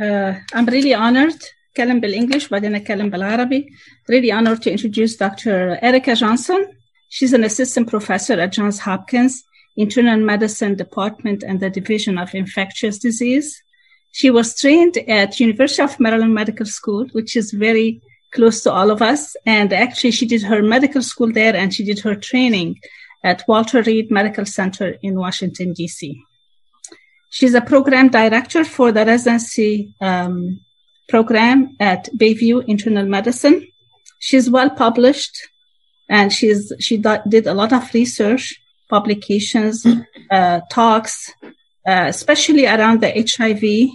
Uh, I'm really honored أتكلم بالإنجلش بعدين أتكلم بالعربي. Really honored to introduce Dr. Erica Johnson. She's an assistant professor at Johns Hopkins Internal Medicine Department and the Division of Infectious Disease. She was trained at University of Maryland Medical School, which is very close to all of us. And actually, she did her medical school there and she did her training at Walter Reed Medical Center in Washington, D.C. She's a program director for the residency um, program at Bayview Internal Medicine. She's well published and she's, she did a lot of research, publications, uh, talks, uh, especially around the HIV.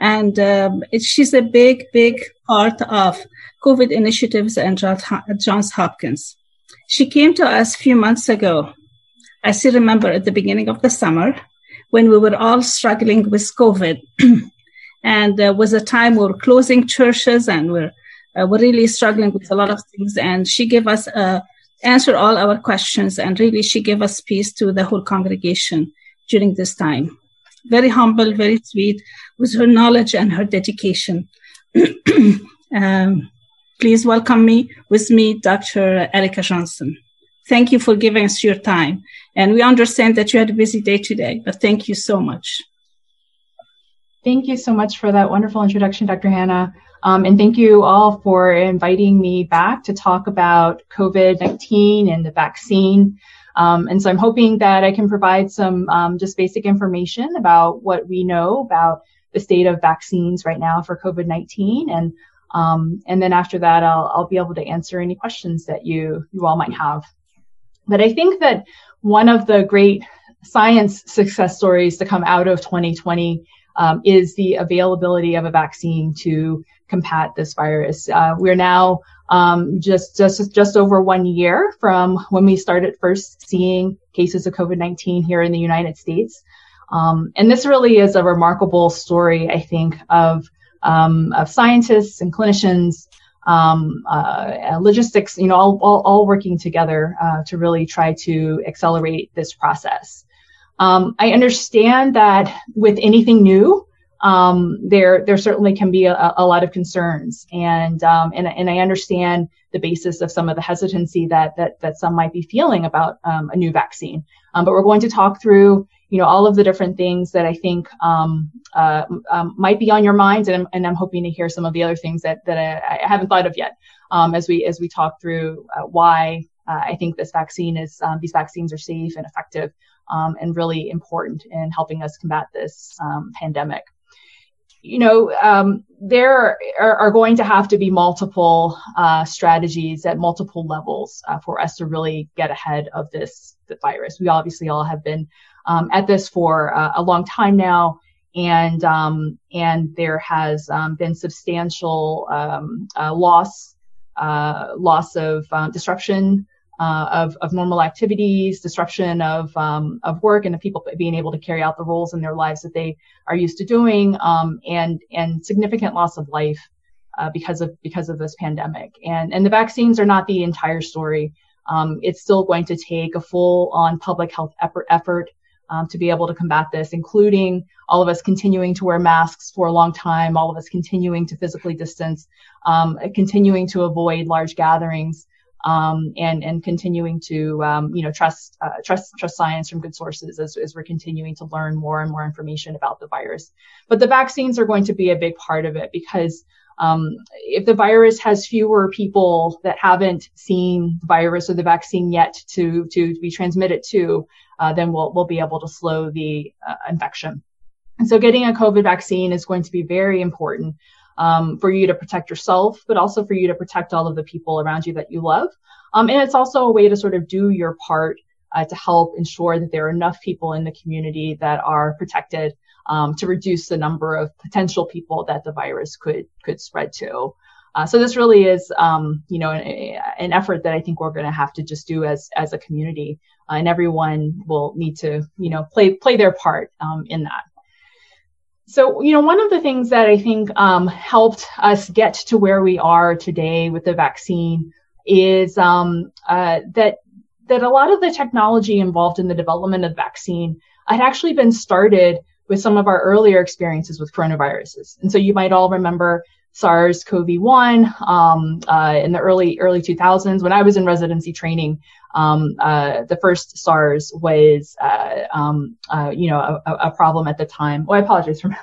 And um, it, she's a big, big part of COVID initiatives and Johns Hopkins. She came to us a few months ago. I still remember at the beginning of the summer when we were all struggling with COVID. and there was a time we were closing churches and we're, uh, we're really struggling with a lot of things. And she gave us, a answer all our questions. And really, she gave us peace to the whole congregation during this time. Very humble, very sweet, with her knowledge and her dedication. um, please welcome me with me, Dr. Erica Johnson. Thank you for giving us your time. And we understand that you had a busy day today, but thank you so much. Thank you so much for that wonderful introduction, Dr. Hannah. Um, and thank you all for inviting me back to talk about COVID 19 and the vaccine. Um, and so I'm hoping that I can provide some um, just basic information about what we know about the state of vaccines right now for COVID 19. And, um, and then after that, I'll, I'll be able to answer any questions that you, you all might have. But I think that one of the great science success stories to come out of 2020 um, is the availability of a vaccine to combat this virus. Uh, we're now um, just just just over one year from when we started first seeing cases of COVID-19 here in the United States, um, and this really is a remarkable story, I think, of um, of scientists and clinicians. Um, uh, logistics, you know, all, all, all working together uh, to really try to accelerate this process. Um, I understand that with anything new, um, there there certainly can be a, a lot of concerns, and um, and and I understand the basis of some of the hesitancy that that that some might be feeling about um, a new vaccine. Um, but we're going to talk through you know all of the different things that I think um, uh, um, might be on your minds, and I'm, and I'm hoping to hear some of the other things that that I, I haven't thought of yet as we as we talk through uh, why uh, I think this vaccine is these vaccines are safe and effective um, and really important in helping us combat this um, pandemic. You know, um, there are, are, going to have to be multiple uh, strategies at multiple levels uh, for us to really get ahead of this virus. We obviously all have been um, at this for uh, a long time now, and um, and there has um, been substantial uh, loss uh, loss of uh, disruption uh, of, of normal activities, disruption of, um, of work, and of people being able to carry out the roles in their lives that they are used to doing, um, and and significant loss of life uh, because of because of this pandemic. And and the vaccines are not the entire story. Um, it's still going to take a full on public health effort, effort um, to be able to combat this, including all of us continuing to wear masks for a long time, all of us continuing to physically distance, um, continuing to avoid large gatherings um, and and continuing to um, you know trust uh, trust trust science from good sources as, as we're continuing to learn more and more information about the virus. But the vaccines are going to be a big part of it because um, if the virus has fewer people that haven't seen the virus or the vaccine yet to to be transmitted to, uh, then we'll we'll be able to slow the uh, infection. And so, getting a COVID vaccine is going to be very important um, for you to protect yourself, but also for you to protect all of the people around you that you love. Um, and it's also a way to sort of do your part uh, to help ensure that there are enough people in the community that are protected um, to reduce the number of potential people that the virus could could spread to. Uh, so this really is, um, you know, an, an, effort that I think we're going to have to just do as as a community, and everyone will need to, you know, play play their part um, in that. So, you know, one of the things that I think um, helped us get to where we are today with the vaccine is um, uh, that that a lot of the technology involved in the development of the vaccine had actually been started with some of our earlier experiences with coronaviruses. And so you might all remember SARS-CoV-1 um, uh, in the early early 2000s when I was in residency training. Um, uh, the first SARS was, uh, um, uh, you know, a, a, problem at the time. Oh, I apologize for my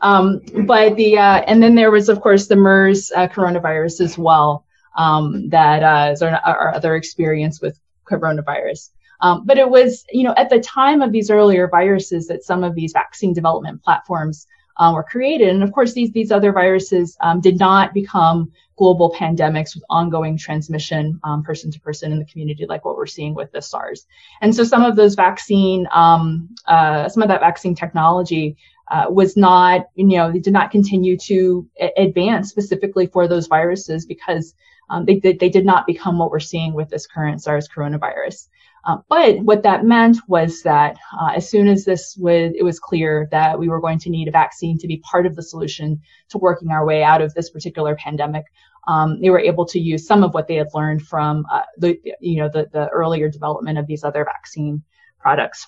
um, but the uh, and then there was of course the MERS uh, coronavirus as well. Um, that is our, our, other experience with coronavirus. Um, but it was, you know, at the time of these earlier viruses that some of these vaccine development platforms were created. And of course, these, these other viruses um, did not become global pandemics with ongoing transmission um, person to person in the community, like what we're seeing with the SARS. And so some of those vaccine, um, uh, some of that vaccine technology uh, was not, you know, they did not continue to advance specifically for those viruses because um, they, they did not become what we're seeing with this current SARS coronavirus. Uh, but what that meant was that uh, as soon as this was, it was clear that we were going to need a vaccine to be part of the solution to working our way out of this particular pandemic, um, they were able to use some of what they had learned from uh, the, you know, the, the earlier development of these other vaccine products.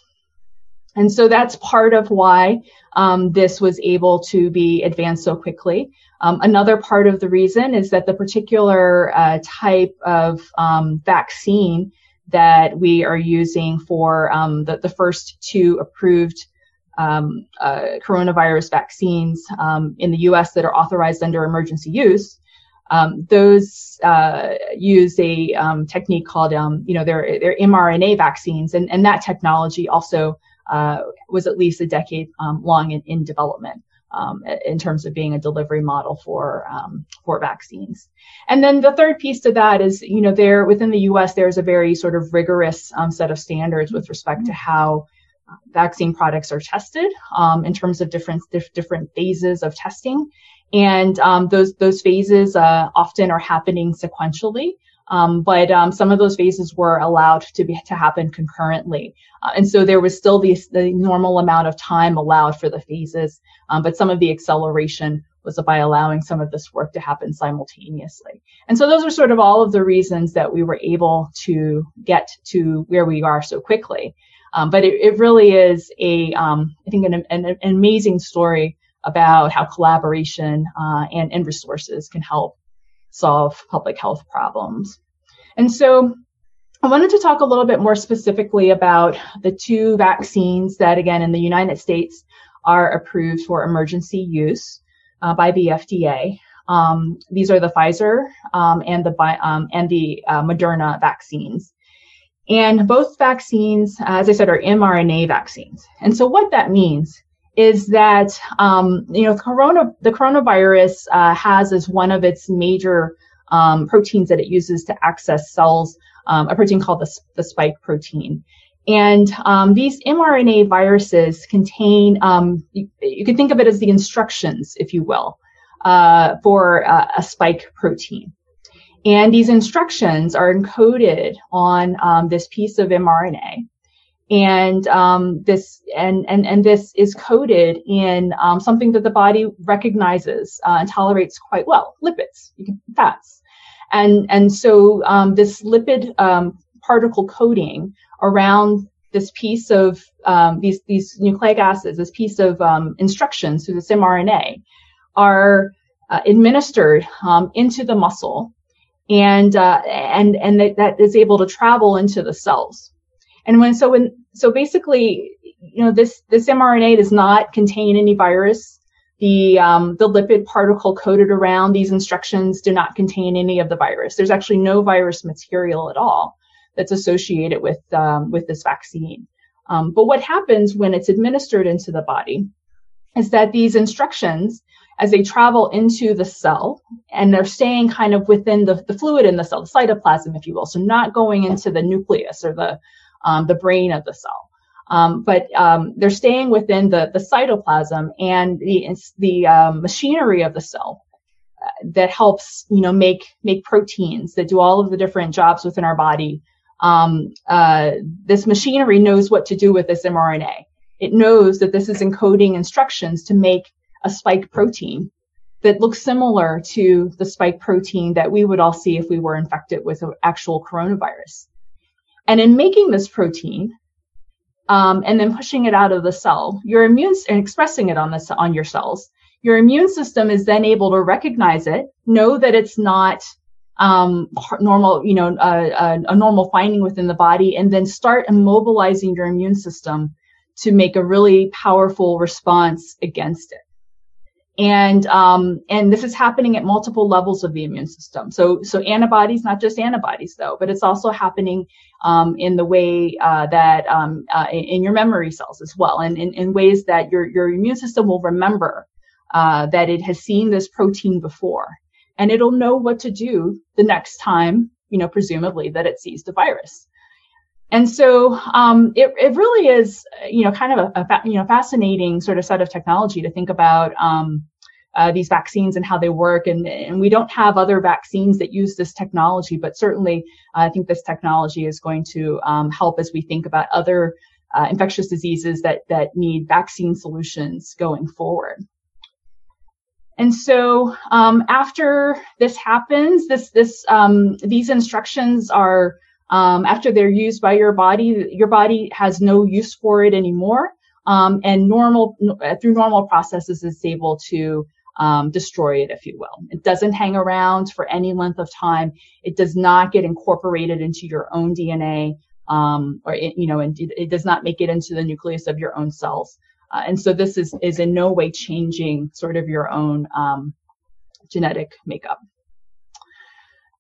And so that's part of why um, this was able to be advanced so quickly. Um, another part of the reason is that the particular uh, type of um, vaccine that we are using for um, the, the first two approved um, uh, coronavirus vaccines um, in the US that are authorized under emergency use. Um, those uh, use a um, technique called, um, you know, they're, they're mRNA vaccines, and, and that technology also uh, was at least a decade long in, in development um, in terms of being a delivery model for um, for vaccines. And then the third piece to that is, you know, there within the U.S. there's a very sort of rigorous um, set of standards with respect to how uh, vaccine products are tested um, in terms of different dif- different phases of testing, and um, those those phases uh, often are happening sequentially. Um, but um, some of those phases were allowed to be to happen concurrently, uh, and so there was still the, the normal amount of time allowed for the phases. Um, but some of the acceleration was by allowing some of this work to happen simultaneously. And so those are sort of all of the reasons that we were able to get to where we are so quickly. Um, but it, it, really is a, um, I think, an, an, an, amazing story about how collaboration uh, and, and resources can help solve public health problems. And so I wanted to talk a little bit more specifically about the two vaccines that, again, in the United States are approved for emergency use uh, by the FDA. Um, these are the Pfizer um, and the um, and the uh, Moderna vaccines. And both vaccines, as I said, are mRNA vaccines. And so what that means is that um, you know corona the coronavirus uh, has as one of its major um, proteins that it uses to access cells um, a protein called the, the spike protein and um, these mRNA viruses contain, um, you, you, can think of it as the instructions, if you will, uh, for uh, a spike protein. And these instructions are encoded on um, this piece of mRNA and um, this and, and and this is coded in um, something that the body recognizes uh, and tolerates quite well lipids fats. And and so um, this lipid um, particle coding around this piece of um, these these nucleic acids this piece of um, instructions through this mRNA are uh, administered into the muscle and uh, and and that, that is able to travel into the cells. And when so when so basically, you know, this this mRNA does not contain any virus. The um, the lipid particle coated around these instructions do not contain any of the virus. There's actually no virus material at all that's associated with um, with this vaccine. Um, but what happens when it's administered into the body is that these instructions, as they travel into the cell, and they're staying kind of within the, the fluid in the cell, the cytoplasm, if you will, so not going into the nucleus or the um, the brain of the cell. Um, but um, they're staying within the, the cytoplasm and the, the um, machinery of the cell uh, that helps, you know, make, make proteins that do all of the different jobs within our body. Um, uh, this machinery knows what to do with this mRNA. It knows that this is encoding instructions to make a spike protein that looks similar to the spike protein that we would all see if we were infected with an actual coronavirus. And in making this protein, um, and then pushing it out of the cell. Your immune and expressing it on the on your cells. Your immune system is then able to recognize it, know that it's not um, normal, you know, a, a normal finding within the body, and then start immobilizing your immune system to make a really powerful response against it and um, and this is happening at multiple levels of the immune system. So so antibodies, not just antibodies though, but it's also happening um, in the way uh, that um, uh, in your memory cells as well, and in, in ways that your your immune system will remember uh, that it has seen this protein before, and it'll know what to do the next time, you know, presumably that it sees the virus. And so um, it, it really is, you know, kind of a, a, you know fascinating sort of set of technology to think about um, uh, these vaccines and how they work. And, and we don't have other vaccines that use this technology, but certainly I think this technology is going to um, help as we think about other uh, infectious diseases that that need vaccine solutions going forward. And so um, after this happens, this this um, these instructions are um, after they're used by your body, your body has no use for it anymore. Um, and normal through normal processes is able to um, destroy it, if you will. It doesn't hang around for any length of time. It does not get incorporated into your own DNA, um, or it, you know, it, it, does not make it into the nucleus of your own cells. Uh, and so this is is in no way changing sort of your own um, genetic makeup.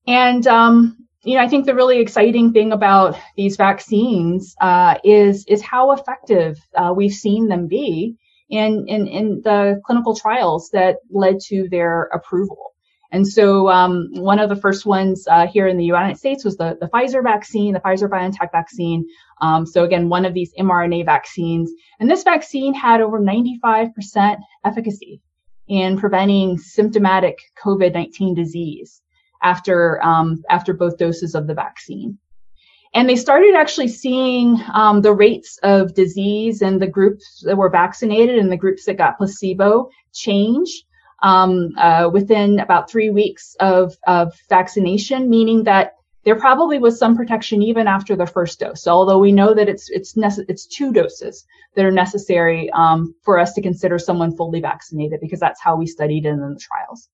And um, you know, I think the really exciting thing about these vaccines uh, is is how effective uh, we've seen them be in, in in the clinical trials that led to their approval. And so, um, one of the first ones uh, here in the United States was the, the Pfizer vaccine, the Pfizer BioNTech vaccine. Um, so again, one of these mRNA vaccines, and this vaccine had over 95% efficacy in preventing symptomatic COVID-19 disease after um, after both doses of the vaccine. And they started actually seeing um, the rates of disease in the groups that were vaccinated and the groups that got placebo change um, uh, within about three weeks of, of vaccination, meaning that there probably was some protection even after the first dose. Although we know that it's it's nece- it's two doses that are necessary um, for us to consider someone fully vaccinated because that's how we studied it in the trials.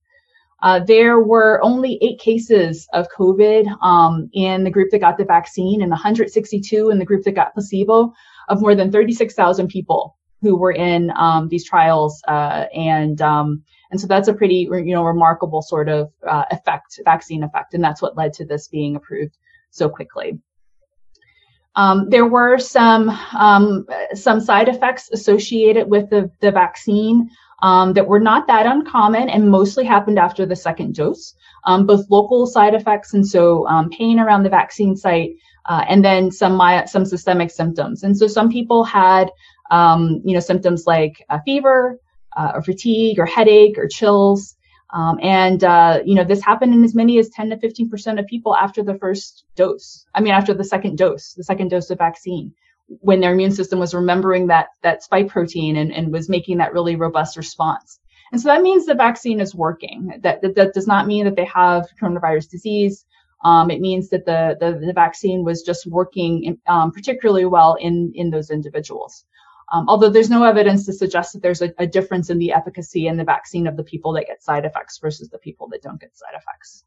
Uh, there were only eight cases of COVID um, in the group that got the vaccine and 162 in the group that got placebo of more than 36,000 people who were in um, these trials. Uh, and um, and so that's a pretty you know remarkable sort of uh, effect, vaccine effect, and that's what led to this being approved so quickly. Um, there were some um, some side effects associated with the, the vaccine um, that were not that uncommon and mostly happened after the second dose, um, both local side effects and so um, pain around the vaccine site, uh, and then some some systemic symptoms. And so some people had um, you know symptoms like fever, uh, or fatigue, or headache, or chills. Um, and uh, you know this happened in as many as 10 to 15 percent of people after the first dose. I mean, after the second dose, the second dose of vaccine when their immune system was remembering that that spike protein and, and was making that really robust response. And so that means the vaccine is working. That, that, that does not mean that they have coronavirus disease. Um, it means that the, the, the, vaccine was just working in, um, particularly well in, in those individuals. Um, although there's no evidence to suggest that there's a, a difference in the efficacy in the vaccine of the people that get side effects versus the people that don't get side effects.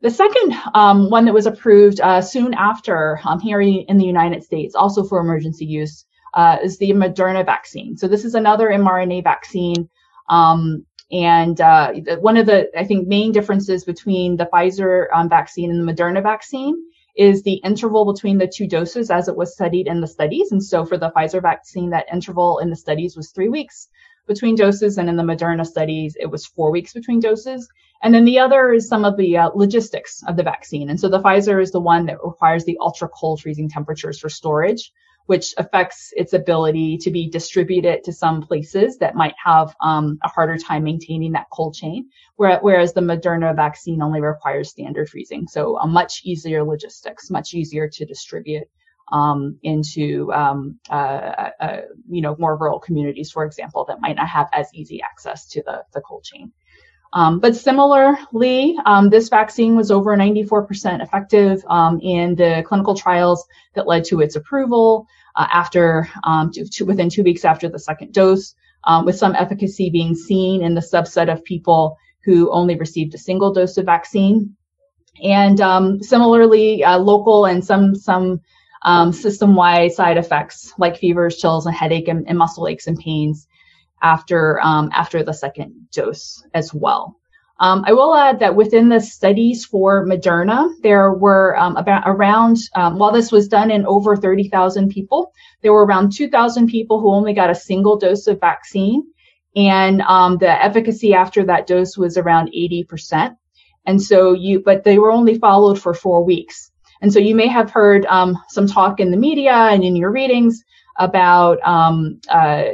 The second um, one that was approved uh, soon after um, here in the United States, also for emergency use, uh, is the Moderna vaccine. So this is another mRNA vaccine. Um, and uh, one of the, I think, main differences between the Pfizer um, vaccine and the Moderna vaccine is the interval between the two doses as it was studied in the studies. And so for the Pfizer vaccine, that interval in the studies was three weeks between doses, and in the Moderna studies, it was four weeks between doses. And then the other is some of the uh, logistics of the vaccine. And so the Pfizer is the one that requires the ultra cold freezing temperatures for storage, which affects its ability to be distributed to some places that might have um, a harder time maintaining that cold chain, whereas the Moderna vaccine only requires standard freezing. So a much easier logistics, much easier to distribute um, into um, uh, uh, you know more rural communities, for example, that might not have as easy access to the, the cold chain. Um, but similarly, um, this vaccine was over 94% effective um, in the clinical trials that led to its approval. uh, after um, to, to within two weeks after the second dose, with some efficacy being seen in the subset of people who only received a single dose of vaccine. And similarly, uh, local and some some um, system-wide side effects like fevers, chills, and headache, and, and muscle aches and pains after um, after the second dose as well. Um, I will add that within the studies for Moderna, there were um, about around, um, while this was done in over 30,000 people, there were around 2,000 people who only got a single dose of vaccine. And um, the efficacy after that dose was around 80%. And so you, but they were only followed for four weeks. And so you may have heard um, some talk in the media and in your readings about um, uh,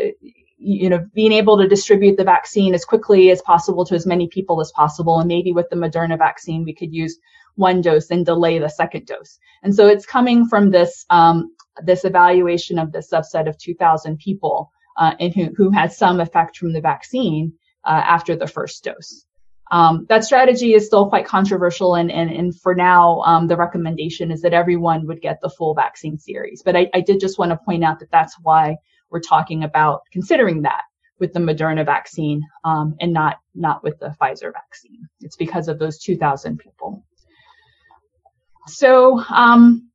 you know, being able to distribute the vaccine as quickly as possible to as many people as possible. And maybe with the Moderna vaccine, we could use one dose and delay the second dose. And so it's coming from this um, this evaluation of the subset of 2,000 people uh, and who, who had some effect from the vaccine uh, after the first dose. Um, that strategy is still quite controversial, and and, and for now, um, the recommendation is that everyone would get the full vaccine series. But I, I did just want to point out that that's why we're talking about considering that with the Moderna vaccine um, and not not with the Pfizer vaccine. It's because of those 2,000 people. So um,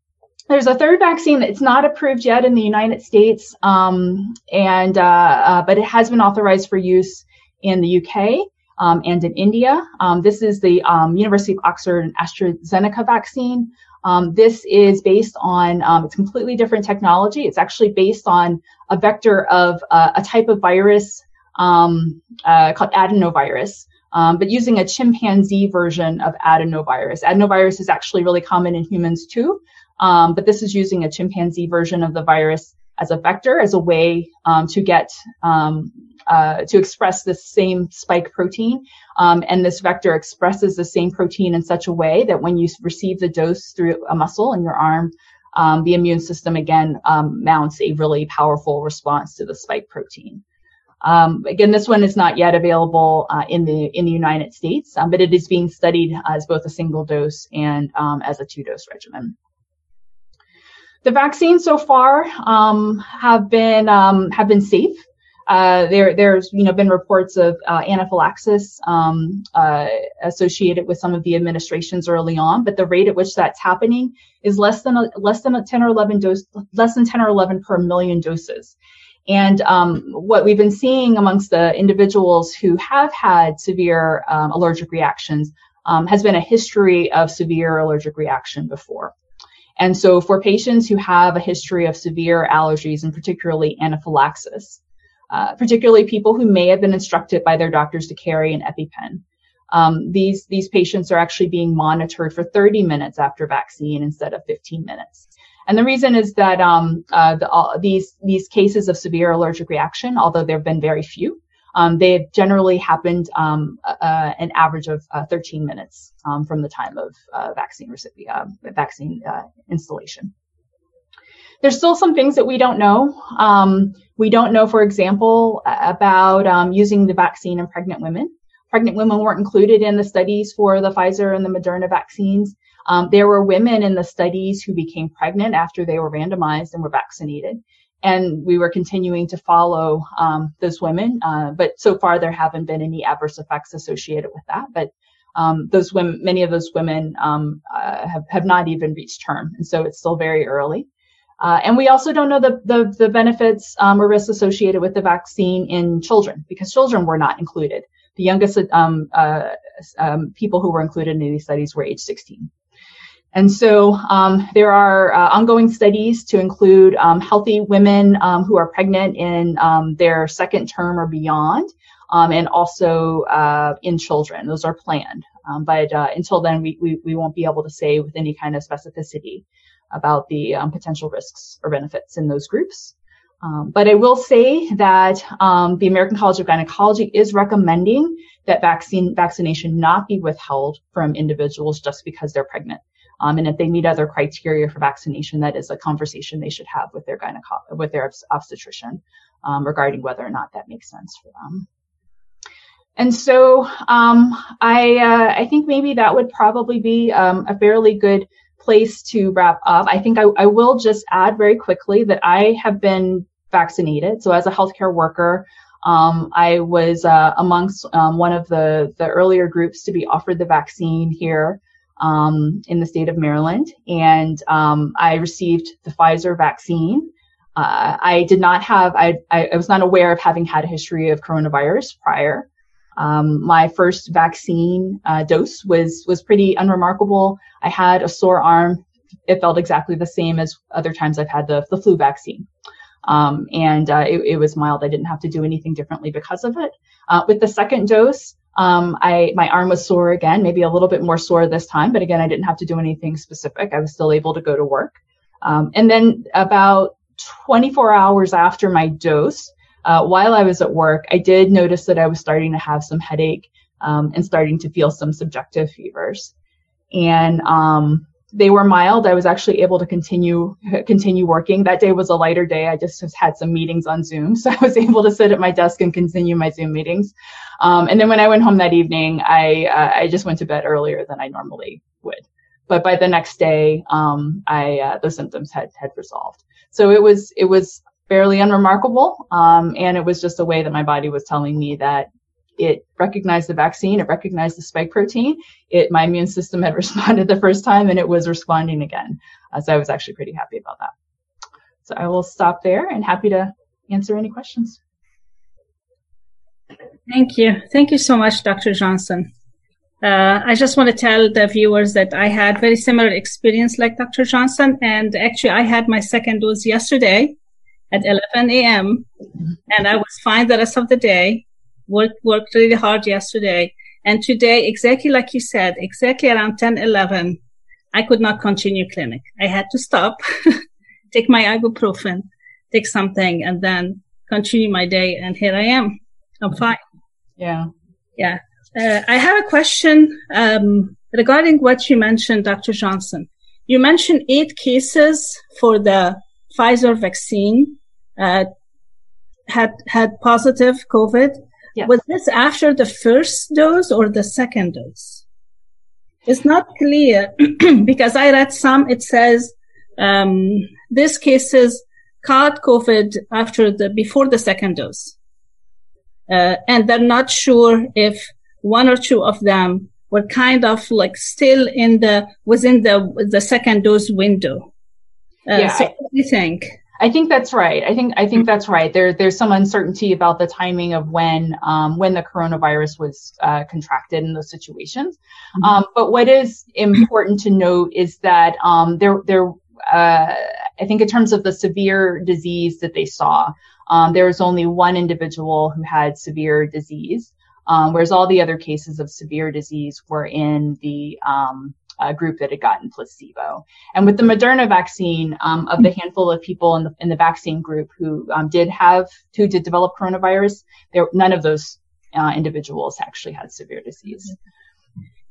there's a third vaccine that's not approved yet in the United States, um, and uh, uh, but it has been authorized for use in the UK. Um, and in India, um, this is the um, University of Oxford and AstraZeneca vaccine. Um, this is based on, um, it's completely different technology. It's actually based on a vector of uh, a type of virus uh, called adenovirus, um, but using a chimpanzee version of adenovirus. Adenovirus is actually really common in humans too, um, but this is using a chimpanzee version of the virus as a vector, as a way um, to get uh, to express the same spike protein. Um, and this vector expresses the same protein in such a way that when you receive the dose through a muscle in your arm, um, the immune system again um, mounts a really powerful response to the spike protein. Um, again, this one is not yet available uh, in the in the United States, um, but it is being studied as both a single dose and um, as a two dose regimen. The vaccines so far um, have been um, have been safe. Uh, there, there's you know been reports of uh, anaphylaxis um, uh, associated with some of the administrations early on, but the rate at which that's happening is less than a, less than a 10 or 11 dose, less than 10 or 11 per million doses. And um, what we've been seeing amongst the individuals who have had severe um, allergic reactions um, has been a history of severe allergic reaction before. And so for patients who have a history of severe allergies and particularly anaphylaxis, uh, particularly people who may have been instructed by their doctors to carry an EpiPen, um, these, these patients are actually being monitored for 30 minutes after vaccine instead of 15 minutes. And the reason is that um, uh, the, uh, these, these cases of severe allergic reaction, although there have been very few, um, they have generally happened um, uh, an average of uh, 13 minutes um, from the time of vaccine recipient, vaccine installation. There's still some things that we don't know. Um, we don't know, for example, about um, using the vaccine in pregnant women. Pregnant women weren't included in the studies for the Pfizer and the Moderna vaccines. Um, there were women in the studies who became pregnant after they were randomized and were vaccinated and we were continuing to follow um, those women. Uh, but so far, there haven't been any adverse effects associated with that. But um, those women, many of those women um, uh, have, have not even reached term, and so it's still very early. Uh, and we also don't know the, the, the benefits um, or risks associated with the vaccine in children because children were not included. The youngest um, uh, um, people who were included in these studies were age 16. And so um, there are uh, ongoing studies to include um, healthy women um, who are pregnant in their second term or beyond, and also uh, in children. Those are planned. But uh, until then, we, we, we, won't be able to say with any kind of specificity about the potential risks or benefits in those groups. but I will say that the American College of Gynecology is recommending that vaccine vaccination not be withheld from individuals just because they're pregnant. Um, and if they meet other criteria for vaccination, that is a conversation they should have with their gyneco- with their obstetrician um, regarding whether or not that makes sense for them. And so um, I uh, I think maybe that would probably be um, a fairly good place to wrap up. I think I, I will just add very quickly that I have been vaccinated. So as a healthcare worker, um, I was uh, amongst um, one of the, the earlier groups to be offered the vaccine here um, in the state of Maryland, and um, I received the Pfizer vaccine. Uh, I did not have, I, I, was not aware of having had a history of coronavirus prior. Um, my first vaccine uh, dose was was pretty unremarkable. I had a sore arm. It felt exactly the same as other times I've had the, the flu vaccine. Um, and uh, it, it, was mild. I didn't have to do anything differently because of it. Uh, with the second dose, um, I my arm was sore again, maybe a little bit more sore this time, but again, I didn't have to do anything specific. I was still able to go to work. Um, and then about 24 hours after my dose, uh, while I was at work, I did notice that I was starting to have some headache um, and starting to feel some subjective fevers. And um, they were mild. I was actually able to continue continue working. That day was a lighter day. I just had some meetings on Zoom, so I was able to sit at my desk and continue my Zoom meetings. Um, and then when I went home that evening, I uh, I just went to bed earlier than I normally would. But by the next day, um, I uh, the symptoms had had resolved. So it was it was fairly unremarkable, um, and it was just a way that my body was telling me that it recognized the vaccine, it recognized the spike protein. It my immune system had responded the first time, and it was responding again. Uh, so I was actually pretty happy about that. So I will stop there and happy to answer any questions. Thank you. Thank you so much, Dr. Johnson. Uh, I just want to tell the viewers that I had very similar experience like Dr. Johnson, and actually I had my second dose yesterday at 11 a.m. and I was fine the rest of the day worked worked really hard yesterday. And today, exactly like you said, exactly around 10, 11, I could not continue clinic. I had to stop, take my ibuprofen, take something, and then continue my day. And here I am. I'm fine. Yeah. Yeah. Uh, I have a question um, regarding what you mentioned, Dr. Johnson. You mentioned eight cases for the Pfizer vaccine uh, had had positive COVID. Yes. Was this after the first dose or the second dose? It's not clear because I read some. It says um, these cases caught COVID after the before the second dose, uh, and they're not sure if one or two of them were kind of like still in the within the the second dose window. Uh, yeah, so what do you think? I think that's right. I think I think that's right. There there's some uncertainty about the timing of when um, when the coronavirus was uh, contracted in those situations. Mm-hmm. Um, but what is important to note is that um, there there uh, I think in terms of the severe disease that they saw, um, there was only one individual who had severe disease, um, whereas all the other cases of severe disease were in the um, uh, group that had gotten placebo. And with the Moderna vaccine, um, of the handful of people in the in the vaccine group who um, did have who did develop coronavirus, there none of those uh, individuals actually had severe disease.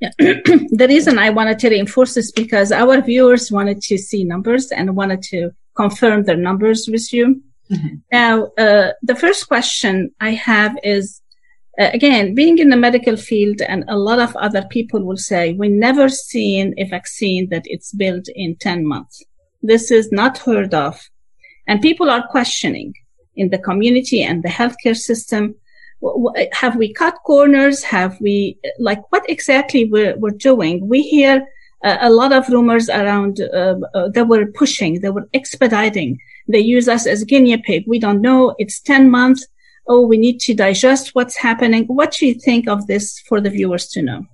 Yeah. the reason I wanted to reinforce this because our viewers wanted to see numbers and wanted to confirm their numbers with you. Mm-hmm. Now, uh, the first question I have is uh, again, being in the medical field and a lot of other people will say, we never seen a vaccine that it's built in 10 months. This is not heard of. And people are questioning in the community and the healthcare system. Have we cut corners? Have we, like, what exactly we're, we're doing? We hear uh, a lot of rumors around uh, uh, that were pushing, they were expediting. They use us as guinea pig. We don't know. It's 10 months oh, we need to digest what's happening. What do you think of this for the viewers to know?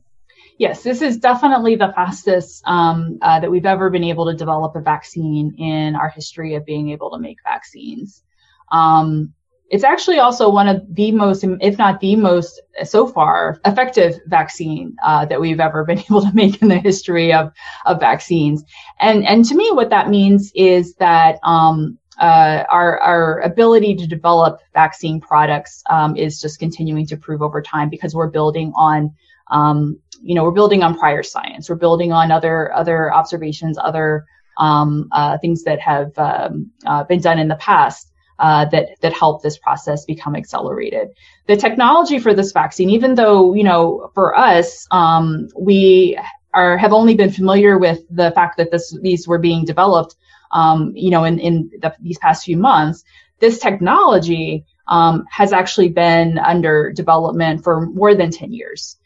Yes, this is definitely the fastest um, uh, that we've ever been able to develop a vaccine in our history of being able to make vaccines. Um, it's actually also one of the most, if not the most, so far effective vaccine uh, that we've ever been able to make in the history of of vaccines. And and to me, what that means is that um, uh, our, our ability to develop vaccine products um, is just continuing to prove over time because we're building on um, you know we're building on prior science we're building on other other observations other um, uh, things that have um, uh, been done in the past uh, that that help this process become accelerated. The technology for this vaccine, even though you know for us um, we are have only been familiar with the fact that this these were being developed, um, you know, in in the, these past few months, this technology um, has actually been under development for more than 10 years.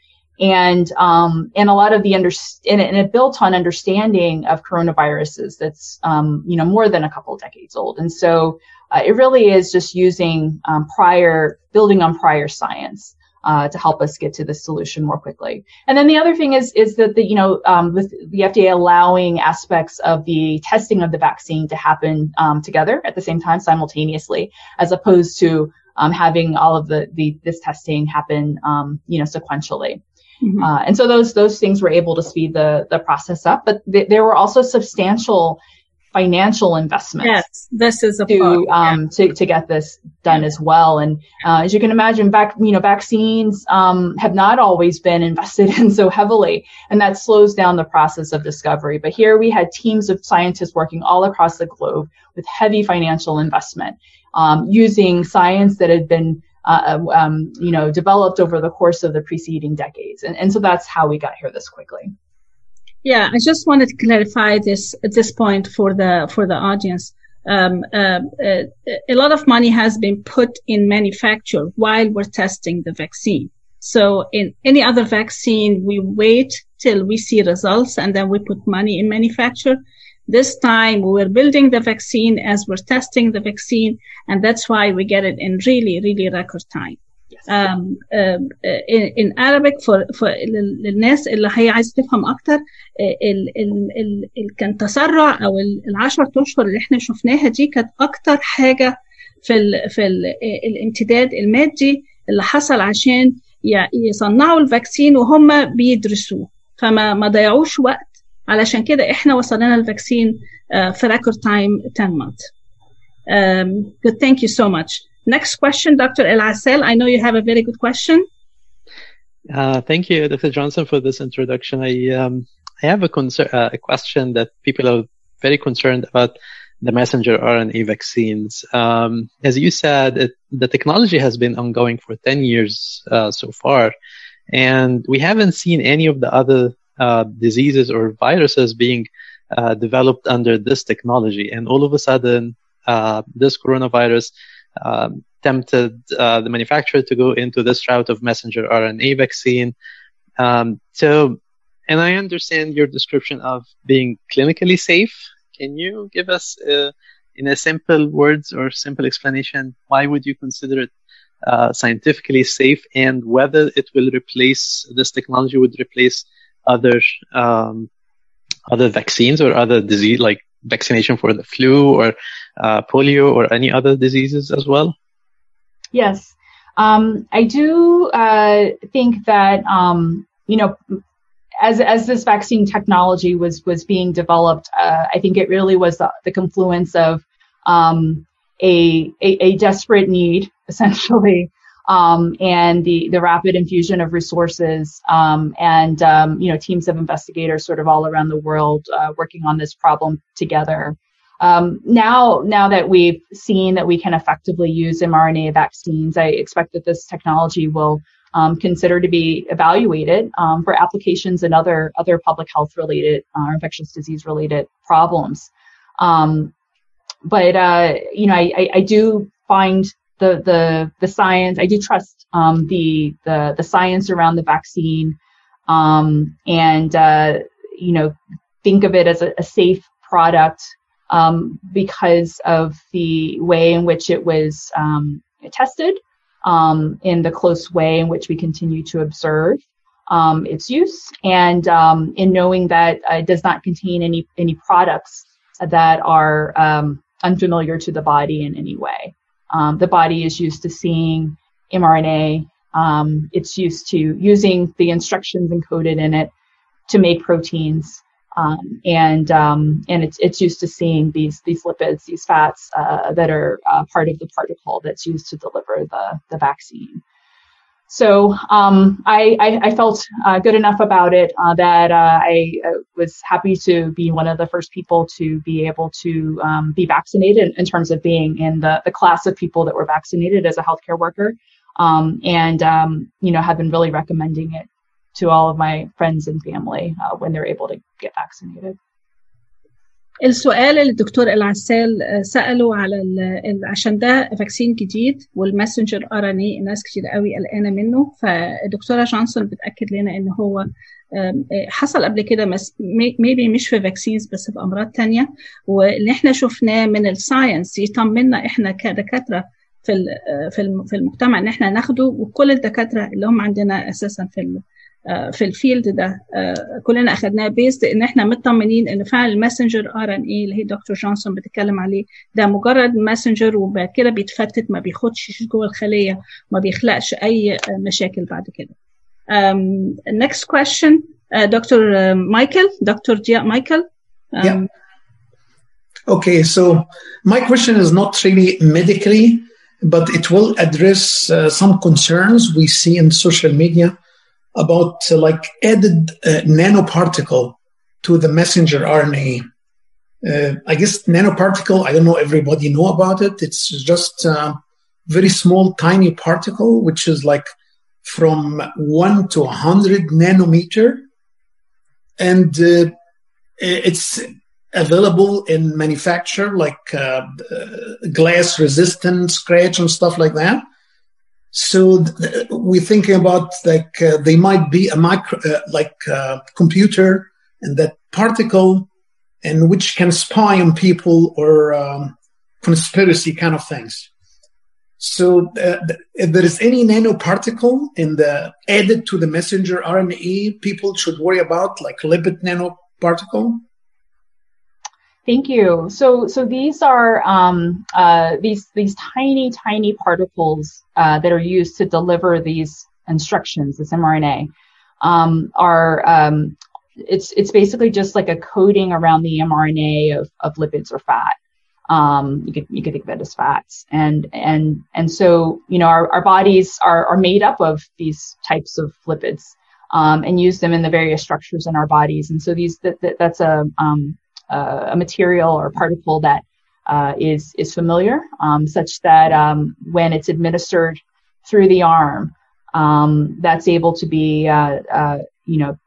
And, um, and a lot of the under, and it, and it built on understanding of coronaviruses that's, um, you know, more than a couple of decades old. And so uh, it really is just using um, prior, building on prior science uh, to help us get to the solution more quickly. And then the other thing is is that the you know um, with the FDA allowing aspects of the testing of the vaccine to happen um, together at the same time simultaneously, as opposed to um, having all of the, the this testing happen um, you know sequentially. Mm-hmm. Uh, and so those those things were able to speed the the process up, but th- there were also substantial financial investments. Yes, this is a to um, to to get this done as well. And uh, as you can imagine, back you know vaccines um, have not always been invested in so heavily, and that slows down the process of discovery. But here we had teams of scientists working all across the globe with heavy financial investment, um, using science that had been uh, um, you know developed over the course of the preceding decades, and and so that's how we got here this quickly. Yeah, I just wanted to clarify this at this point for the for the audience. Um, uh, uh, a lot of money has been put in manufacture while we're testing the vaccine. So in any other vaccine, we wait till we see results and then we put money in manufacture. This time we're building the vaccine as we're testing the vaccine, and that's why we get it in really, really record time. Um, um, in, in Arabic for, for للناس اللي هي عايزة تفهم أكتر ال ال ال ال كان تسرع أو العشر أشهر اللي إحنا شفناها دي كانت أكتر حاجة في ال في ال الامتداد المادي اللي حصل عشان يصنعوا الفاكسين وهم بيدرسوه فما ما ضيعوش وقت علشان كده إحنا وصلنا الفاكسين في ريكورد تايم 10 months. Um, good, thank you so much. Next question, Dr. El Asel. I know you have a very good question. Uh, thank you, Dr. Johnson, for this introduction. I um, I have a, concern, uh, a question that people are very concerned about the messenger RNA vaccines. Um, as you said, it, the technology has been ongoing for 10 years uh, so far, and we haven't seen any of the other uh, diseases or viruses being uh, developed under this technology. And all of a sudden, uh, this coronavirus um, tempted uh, the manufacturer to go into this route of messenger RNA vaccine. Um, so, and I understand your description of being clinically safe. Can you give us, uh, in a simple words or simple explanation, why would you consider it uh, scientifically safe, and whether it will replace this technology would replace other um, other vaccines or other disease like vaccination for the flu or uh, polio or any other diseases as well? Yes, um, I do uh, think that um, you know, as as this vaccine technology was was being developed, uh, I think it really was the, the confluence of um, a, a, a desperate need, essentially, um, and the the rapid infusion of resources um, and um, you know teams of investigators sort of all around the world uh, working on this problem together. Um, now, now that we've seen that we can effectively use mRNA vaccines, I expect that this technology will um, consider to be evaluated um, for applications in other other public health related or uh, infectious disease related problems. but uh, you know, I, I, I do find the the the science. I do trust um, the the the science around the vaccine, um, and uh, you know think of it as a, a safe product um, because of the way in which it was um, tested, um, in the close way in which we continue to observe. Um, its use and in knowing that it does not contain any any products that are unfamiliar to the body in any way. Um, the body is used to seeing mRNA. Um, it's used to using the instructions encoded in it to make proteins, um, and um, and it's it's used to seeing these these lipids, these fats uh, that are uh, part of the particle that's used to deliver the the vaccine. So um, I, I, I, felt uh, good enough about it uh, that uh, I uh, was happy to be one of the first people to be able to um, be vaccinated in terms of being in the, the class of people that were vaccinated as a healthcare worker, um, and um, you know have been really recommending it to all of my friends and family uh, when they're able to get vaccinated. السؤال اللي الدكتور العسال سأله على ال عشان ده فاكسين جديد والماسنجر ار ان اي الناس كتير قوي قلقانة منه. فالدكتورة جونسون بتأكد لنا إن هو حصل قبل كده ميبي مش في فاكسينز بس في أمراض تانية. واللي إحنا شفناه من الساينس يطمنا إحنا كدكاترة في في في المجتمع إن إحنا ناخده. وكل الدكاترة اللي هم عندنا أساسا في في الفيلد ده كلنا أخذناه بيست إن إحنا مطمنين إن فعلا الماسنجر ار ان اي اللي هي دكتور جونسون بتتكلم عليه ده مجرد ماسنجر وبعد كده بيتفتت ما بياخدش جوه الخلية ما بيخلقش أي مشاكل بعد كده. Um, next question. Gia Michael. Um, yeah. Okay, so my question is not really medically, but it will address uh, some concerns we see in social media about uh, like added uh, nanoparticle to the messenger RNA. Uh, I guess nanoparticle, I don't know everybody know about it. It's just a very small, tiny particle, which is like from one to 100 nanometer. And it's available in manufacture like glass resistant scratch and stuff like that. So th- we're thinking about like uh, they might be a micro, uh, like uh, computer, and that particle, and which can spy on people or um, conspiracy kind of things. So th- if there is any nanoparticle in the added to the messenger RNA, people should worry about like lipid nanoparticle. Thank you. So, so these are um, uh, these these tiny, tiny particles uh, that are used to deliver these instructions, this mRNA, um, are um, it's it's basically just like a coating around the mRNA of, of lipids or fat. Um, you could you could think of it as fats, and and and so you know our, our bodies are are made up of these types of lipids um, and use them in the various structures in our bodies, and so these that, that that's a um, a material or particle that uh, is is familiar, um, such that um, when it's administered through the arm, um, that's able to be uh, uh you know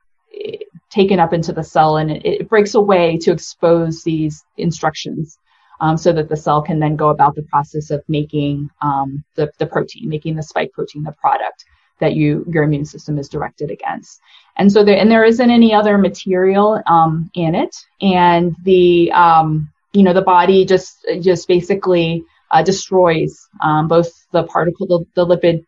taken up into the cell, and it, it breaks away to expose these instructions, um, so that the cell can then go about the process of making um, the the protein, making the spike protein, the product that you your immune system is directed against. And so there and there isn't any other material um, in it, and the um, you know the body just just basically uh, destroys um, both the particle, the, the, lipid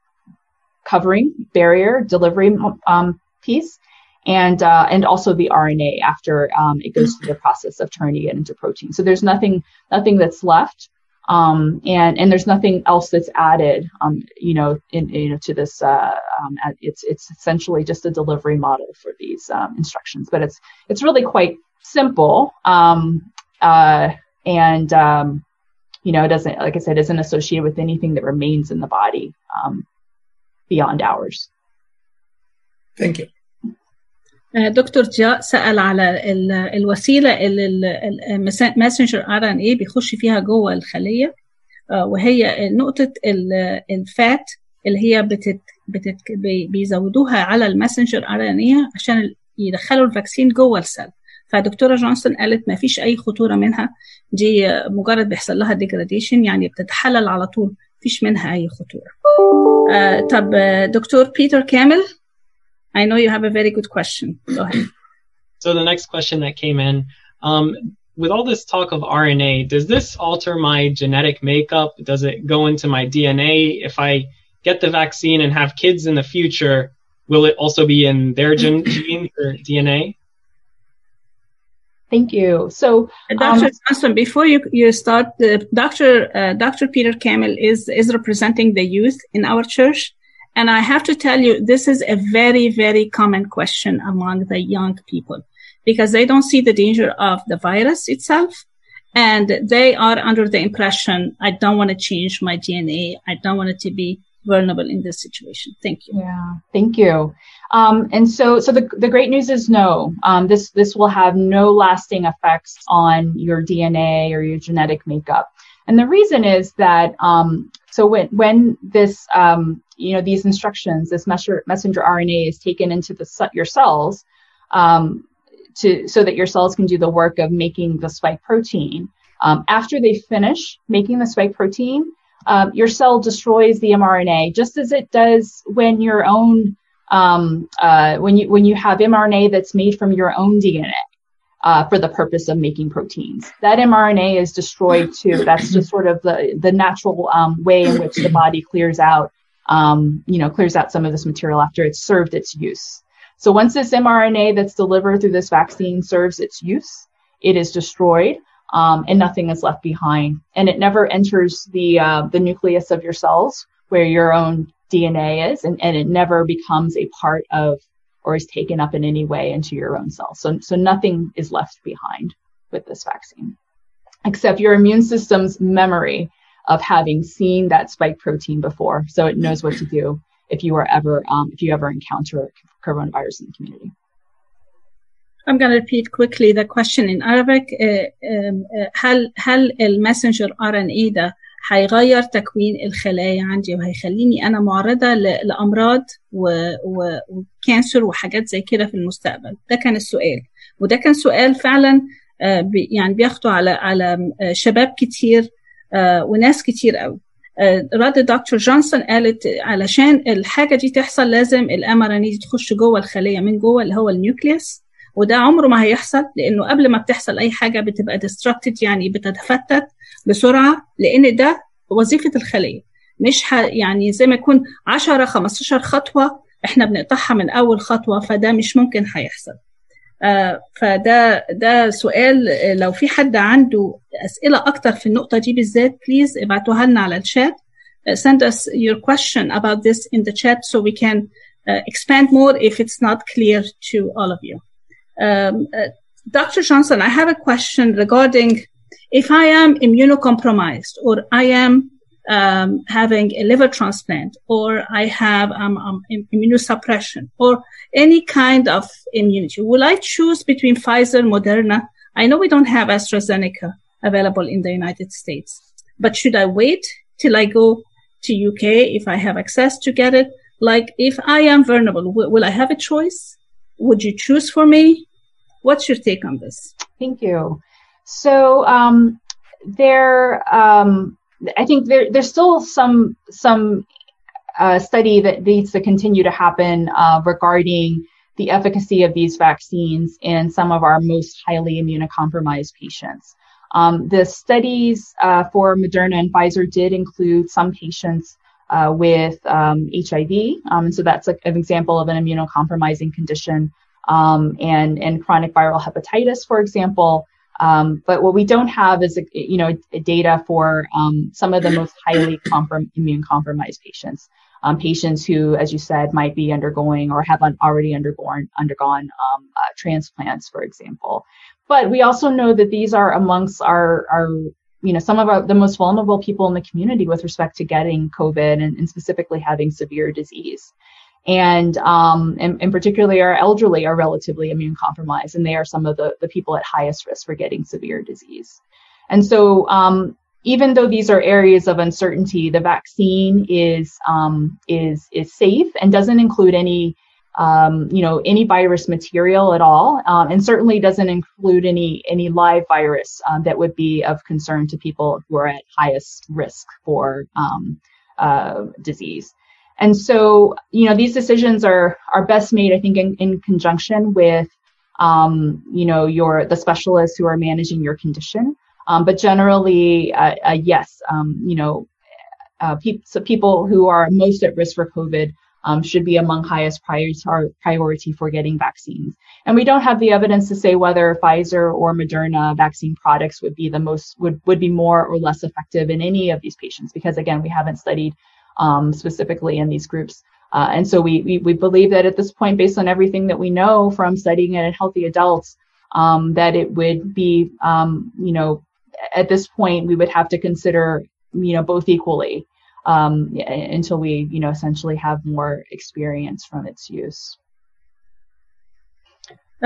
covering barrier delivery um, piece, and uh, and also the RNA after um, it goes through the process of turning it into protein. So there's nothing nothing that's left um, and and there's nothing else that's added, um, you know, in, you know, to this. Uh, um, it's it's essentially just a delivery model for these um, instructions, but it's it's really quite simple, um, uh, and um, you know, it doesn't, like I said, isn't associated with anything that remains in the body beyond hours. Thank you. دكتور جاء سأل على الوسيلة اللي الماسنجر ار ان اي بيخش فيها جوه الخلية وهي نقطة الفات اللي هي بتت بتت بيزودوها على الماسنجر ار ان اي عشان يدخلوا الفاكسين جوه السل. فدكتورة جونسون قالت ما فيش أي خطورة منها دي مجرد بيحصل لها ديجراديشن يعني بتتحلل على طول فيش منها أي خطورة. uh, طب دكتور بيتر كامل؟ I know you have a very good question. Go ahead. So the next question that came in, um, with all this talk of RNA, does this alter my genetic makeup? Does it go into my DNA? If I get the vaccine and have kids in the future, will it also be in their gen- genes or DNA? Thank you. So, Dr. Um, Johnson, before you, you start, the Dr. Uh, Dr. Peter Kamel is is representing the youth in our church. And I have to tell you, this is a very, very common question among the young people because they don't see the danger of the virus itself. And they are under the impression, I don't want to change my DNA. I don't want it to be vulnerable in this situation. Thank you. Yeah, thank you. Um, and so, so the, the great news is no, um, this, this will have no lasting effects on your DNA or your genetic makeup. And the reason is that um, so when when this um, you know these instructions, this messenger, RNA is taken into the your cells um, to so that your cells can do the work of making the spike protein. Um, after they finish making the spike protein, uh, your cell destroys the mRNA just as it does when your own um, uh, when you when you have mRNA that's made from your own DNA uh, for the purpose of making proteins. That mRNA is destroyed too. That's just sort of the the natural um, way in which the body clears out um, you know clears out some of this material after it's served its use. So once this mRNA that's delivered through this vaccine serves its use, it is destroyed. Um, and nothing is left behind, and it never enters the uh, the nucleus of your cells where your own DNA is, and, and it never becomes a part of or is taken up in any way into your own cells. So, so nothing is left behind with this vaccine, except your immune system's memory of having seen that spike protein before, so it knows what to do if you are ever um, if you ever encounter coronavirus in the community. I'm going to repeat quickly the question in Arabic. هل هل الماسنجر RNA ده هيغير تكوين الخلايا عندي وهيخليني أنا معرضة لأمراض وكانسر وحاجات زي كده في المستقبل. ده كان السؤال. وده كان سؤال فعلا يعني بياخدوا على على شباب كتير وناس كتير قوي رد دكتور جونسون قالت علشان الحاجة دي تحصل لازم الام ار دي تخش جوه الخلية من جوه اللي هو النيوكليوس وده عمره ما هيحصل لأنه قبل ما بتحصل أي حاجة بتبقى ديستركتد يعني بتتفتت. بسرعة لأن ده وظيفة الخلية مش ح... يعني زي ما يكون 10 15 خطوة إحنا بنقطعها من أول خطوة فده مش ممكن هيحصل آه فده ده سؤال لو في حد عنده أسئلة أكتر في النقطة دي بالذات بليز ابعتوها لنا على الشات uh, send us your question about this in the chat so we can uh, expand more if it's not clear to all of you. Um, uh, Dr. Johnson, I have a question regarding if I am immunocompromised or I am um, having a liver transplant or I have um, um, immunosuppression or any kind of immunity, will I choose between Pfizer, Moderna? I know we don't have AstraZeneca available in the United States, but should I wait till I go to UK if I have access to get it? Like if I am vulnerable, w- will I have a choice? Would you choose for me? What's your take on this? Thank you. So um, there, um, I think there, there's still some some uh, study that needs to continue to happen uh, regarding the efficacy of these vaccines in some of our most highly immunocompromised patients. Um, the studies uh, for Moderna and Pfizer did include some patients uh, with um, HIV, um, so that's a, an example of an immunocompromising condition, um, and and chronic viral hepatitis, for example. Um, but what we don't have is, you know, data for um, some of the most highly comprom- immune compromised patients, um, patients who, as you said, might be undergoing or have un- already undergone undergone uh, transplants, for example. But we also know that these are amongst our our you know some of our, the most vulnerable people in the community with respect to getting COVID and, and specifically having severe disease and, um, and, and particularly our elderly are relatively immune compromised, and they are some of the, the people at highest risk for getting severe disease. And so, um, even though these are areas of uncertainty, the vaccine is um, is is safe and doesn't include any um, you know any virus material at all, um, and certainly doesn't include any any live virus um, that would be of concern to people who are at highest risk for um, uh, disease. And so, you know, these decisions are are best made, I think, in, in conjunction with, um, you know, your the specialists who are managing your condition. Um, but generally, uh, uh, yes, um, you know, uh, pe- so people who are most at risk for COVID um, should be among highest priority priority for getting vaccines. And we don't have the evidence to say whether Pfizer or Moderna vaccine products would be the most would would be more or less effective in any of these patients because again, we haven't studied um, specifically in these groups. Uh, and so we, we, we believe that at this point, based on everything that we know from studying it in healthy adults, um, that it would be, um, you know, at this point we would have to consider, you know, both equally um, until we, you know, essentially have more experience from its use.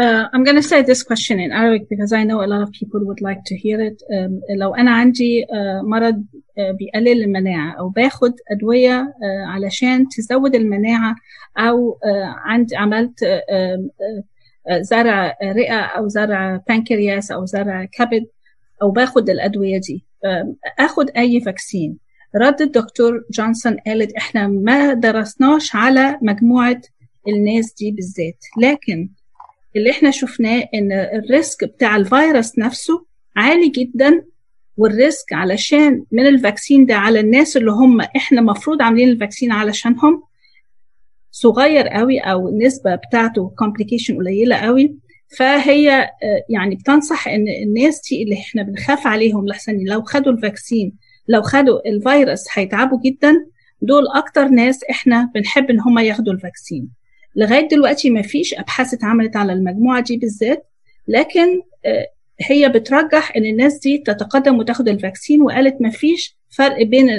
Uh, I'm going to say this question in Arabic because I know a lot of people would like to hear it. Um, لو أنا عندي uh, مرض uh, بيقلل المناعة أو باخد أدوية uh, علشان تزود المناعة أو uh, عندي عملت uh, uh, زرع رئة أو زرع بانكرياس أو زرع كبد أو باخد الأدوية دي. Uh, أخد أي فاكسين رد الدكتور جونسون قالت إحنا ما درسناش على مجموعة الناس دي بالذات. لكن اللي إحنا شفناه إن الريسك بتاع الفيروس نفسه عالي جدا والريسك علشان من الفاكسين ده على الناس اللي هم إحنا مفروض عاملين الفاكسين علشانهم صغير قوي أو النسبة بتاعته كومبليكيشن قليلة قوي. فهي يعني بتنصح إن الناس دي اللي إحنا بنخاف عليهم لحسن لو خدوا الفاكسين لو خدوا الفيروس هيتعبوا جدا. دول أكتر ناس إحنا بنحب إن هم ياخدوا الفاكسين. لغاية دلوقتي ما فيش أبحاث اتعملت على المجموعة دي بالذات لكن هي بترجح إن الناس دي تتقدم وتاخد الفاكسين وقالت ما فيش فرق بين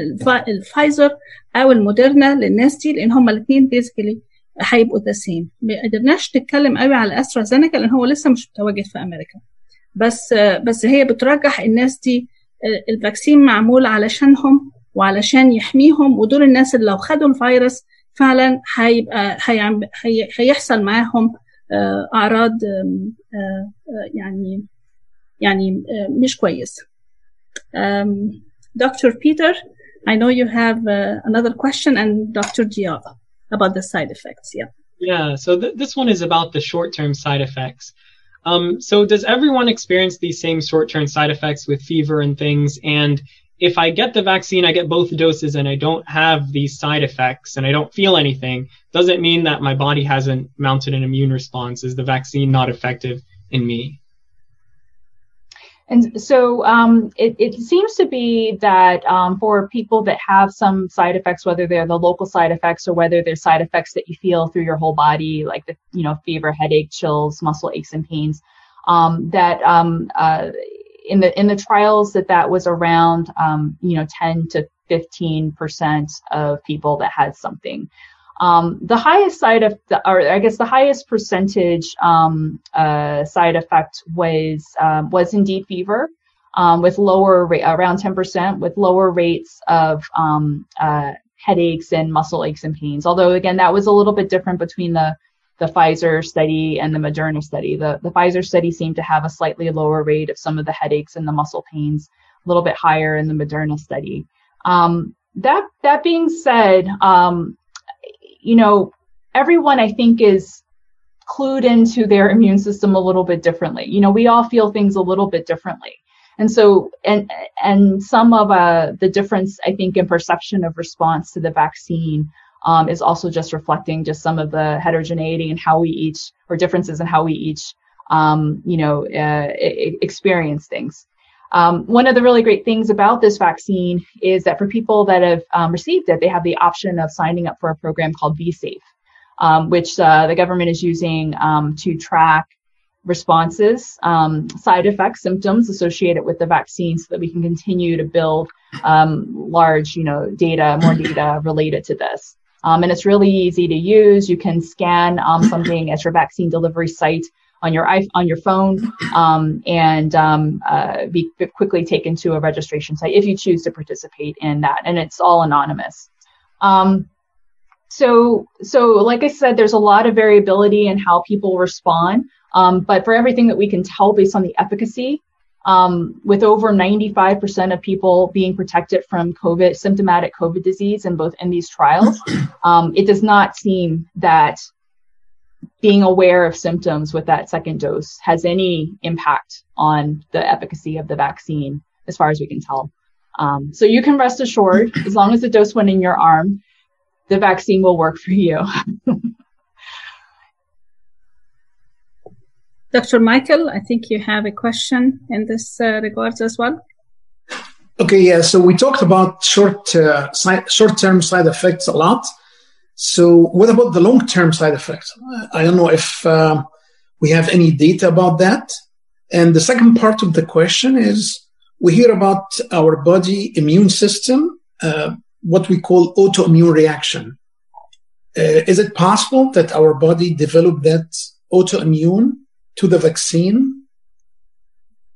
الفايزر أو الموديرنا للناس دي لأن هما الاثنين بيزيكلي هيبقوا ذا سيم ما قدرناش نتكلم قوي على أسترازينيكا لأن هو لسه مش متواجد في أمريكا. بس بس هي بترجح الناس دي الفاكسين معمول علشانهم وعلشان يحميهم ودول الناس اللي لو خدوا الفيروس فعلا هيبقى هي هيحصل معاهم اعراض يعني يعني مش كويسه Dr. Peter, I know you have uh, another question, and Dr. Dia about the side effects. Yeah. Yeah. So th- this one is about the short-term side effects. Um, so does everyone experience these same short-term side effects with fever and things? And if I get the vaccine, I get both doses and I don't have these side effects and I don't feel anything, does it mean that my body hasn't mounted an immune response? Is the vaccine not effective in me? And so um, it, it seems to be that um, for people that have some side effects, whether they're the local side effects or whether they're side effects that you feel through your whole body, like the you know fever, headache, chills, muscle aches and pains, um, that uh, in the in the trials that that was around um, you know 10 to 15 percent of people that had something. Um, the highest side of the, or i guess the highest percentage um, uh, side effect was um, was indeed fever with lower rate around 10 percent with lower rates of uh, headaches and muscle aches and pains. Although again that was a little bit different between the the Pfizer study and the Moderna study. The, the Pfizer study seemed to have a slightly lower rate of some of the headaches and the muscle pains, a little bit higher in the Moderna study. Um, that that being said, um, you know, everyone I think is clued into their immune system a little bit differently. You know, we all feel things a little bit differently. And so, and and some of uh, the difference, I think, in perception of response to the vaccine um, is also just reflecting just some of the heterogeneity and how we each or differences in how we each um, you know uh, experience things. Um, one of the really great things about this vaccine is that for people that have um, received it they have the option of signing up for a program called VSafe um, which uh, the government is using um, to track responses side effects symptoms associated with the vaccine so that we can continue to build large you know data more data related to this um, and it's really easy to use. You can scan um, something at your vaccine delivery site on your on your phone um, and uh, be quickly taken to a registration site if you choose to participate in that. And it's all anonymous. so, so like I said, there's a lot of variability in how people respond. but for everything that we can tell based on the efficacy, um, with over 95% of people being protected from COVID, symptomatic COVID disease in both in these trials, um, it does not seem that being aware of symptoms with that second dose has any impact on the efficacy of the vaccine, as far as we can tell. Um, so you can rest assured, as long as the dose went in your arm, the vaccine will work for you. Dr. Michael, I think you have a question in this uh, regards as well. Okay, yeah. So we talked about short uh, side, short-term side effects a lot. So what about the long-term side effects? I don't know if uh, we have any data about that. And the second part of the question is we hear about our body immune system, uh, what we call autoimmune reaction. Uh, is it possible that our body developed that autoimmune to the vaccine?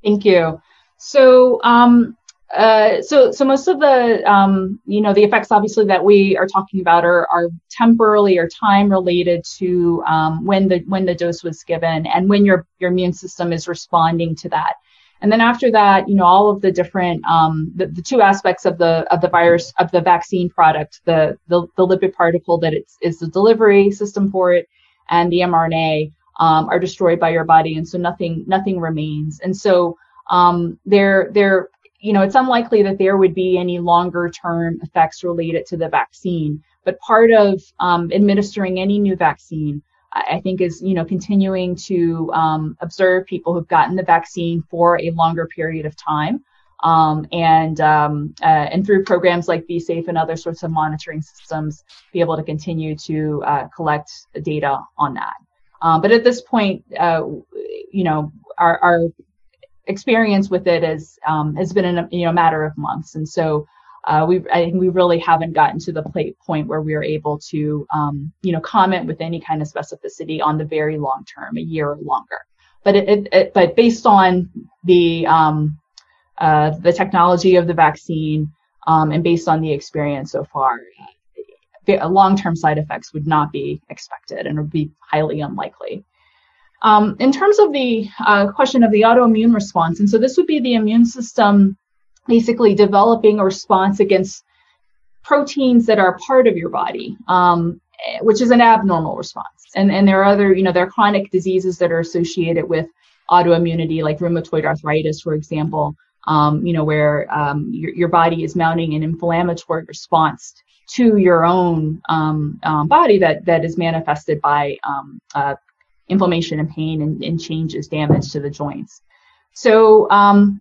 Thank you. So, um, uh, so, so most of the, um, you know, the effects obviously that we are talking about are, are temporally or time related to um, when the when the dose was given and when your your immune system is responding to that. And then after that, you know, all of the different um, the, the two aspects of the of the virus of the vaccine product, the the, the lipid particle that it's is the delivery system for it, and the mRNA um, are destroyed by your body, and so nothing nothing remains. And so um, there there you know it's unlikely that there would be any longer term effects related to the vaccine. But part of um, administering any new vaccine I think is you know continuing to um, observe people who've gotten the vaccine for a longer period of time, um, and um, uh, and through programs like VSafe and other sorts of monitoring systems, be able to continue to uh, collect data on that. Um, but at this point, uh, you know, our, our experience with it is um, has been in a you know matter of months, and so uh, we I think we really haven't gotten to the point where we are able to um, you know comment with any kind of specificity on the very long term, a year or longer. But it, it, it but based on the um, uh, the technology of the vaccine um, and based on the experience so far, long-term side effects would not be expected and would be highly unlikely. Um, in terms of the uh, question of the autoimmune response, and so this would be the immune system basically developing a response against proteins that are part of your body, um, which is an abnormal response. And, and there are other, you know, there are chronic diseases that are associated with autoimmunity, like rheumatoid arthritis, for example, um, you know, where um, your, your body is mounting an inflammatory response to your own um, um, body that, that is manifested by um, uh, inflammation and pain and, and, changes, damage to the joints. So, um,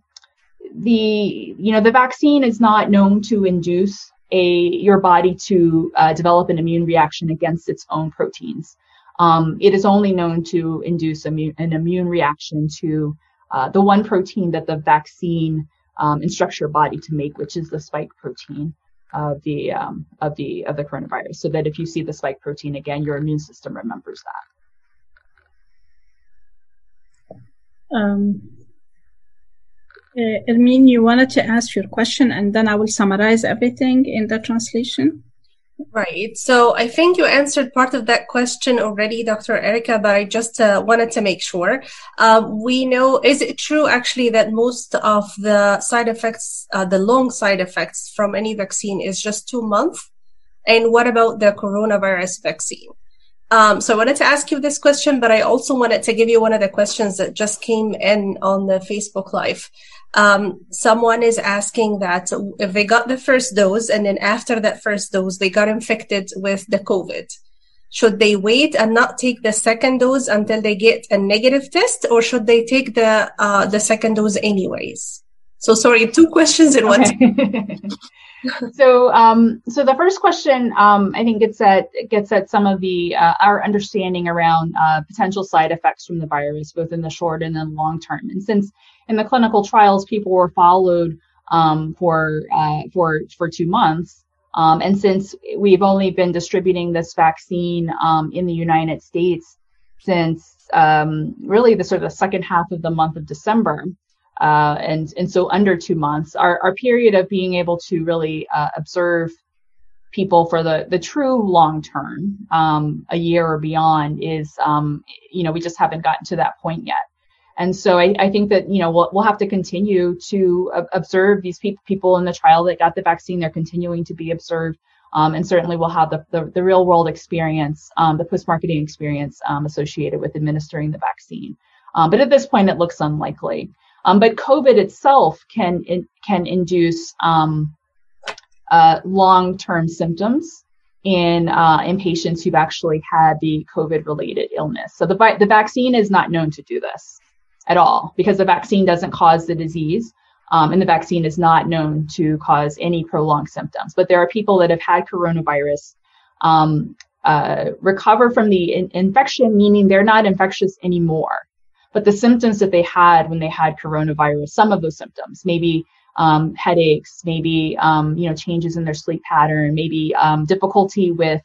the you know the vaccine is not known to induce a your body to uh, develop an immune reaction against its own proteins. Um, it is only known to induce immune, an immune reaction to uh, the one protein that the vaccine um, instructs your body to make, which is the spike protein of the um, of the of the coronavirus. So that if you see the spike protein again, your immune system remembers that. Um, uh, Ermin, you wanted to ask your question and then I will summarize everything in the translation. Right. So I think you answered part of that question already, Dr. Erica, but I just uh, wanted to make sure. Um, we know, is it true actually that most of the side effects, uh, the long side effects from any vaccine is just two months? And what about the coronavirus vaccine? Um, so I wanted to ask you this question, but I also wanted to give you one of the questions that just came in on the Facebook Live um, someone is asking that if they got the first dose and then after that first dose they got infected with the COVID, should they wait and not take the second dose until they get a negative test, or should they take the uh, the second dose anyways? So sorry, two questions in one. so um, so the first question um, I think gets at gets at some of the uh, our understanding around uh, potential side effects from the virus, both in the short and then long term. And since in the clinical trials, people were followed um, for uh, for for two months. Um, and since we've only been distributing this vaccine um, in the United States since um, really the sort of the second half of the month of December, uh, and and so under two months, our, our period of being able to really uh, observe people for the the true long term, um, a year or beyond, is um, you know we just haven't gotten to that point yet. And so I, I, think that you know we'll, we'll have to continue to observe these pe- people in the trial that got the vaccine. They're continuing to be observed, um, and certainly we'll have the, the, the real world experience, um, the post marketing experience um, associated with administering the vaccine. Um, but at this point, it looks unlikely. Um, but COVID itself can it, can induce um, uh, long term symptoms in uh, in patients who've actually had the COVID related illness. So the the vaccine is not known to do this at all because the vaccine doesn't cause the disease. Um, and the vaccine is not known to cause any prolonged symptoms. But there are people that have had coronavirus um, uh, recover from the in- infection, meaning they're not infectious anymore. But the symptoms that they had when they had coronavirus, some of those symptoms, maybe um, headaches, maybe um, you know changes in their sleep pattern, maybe um, difficulty with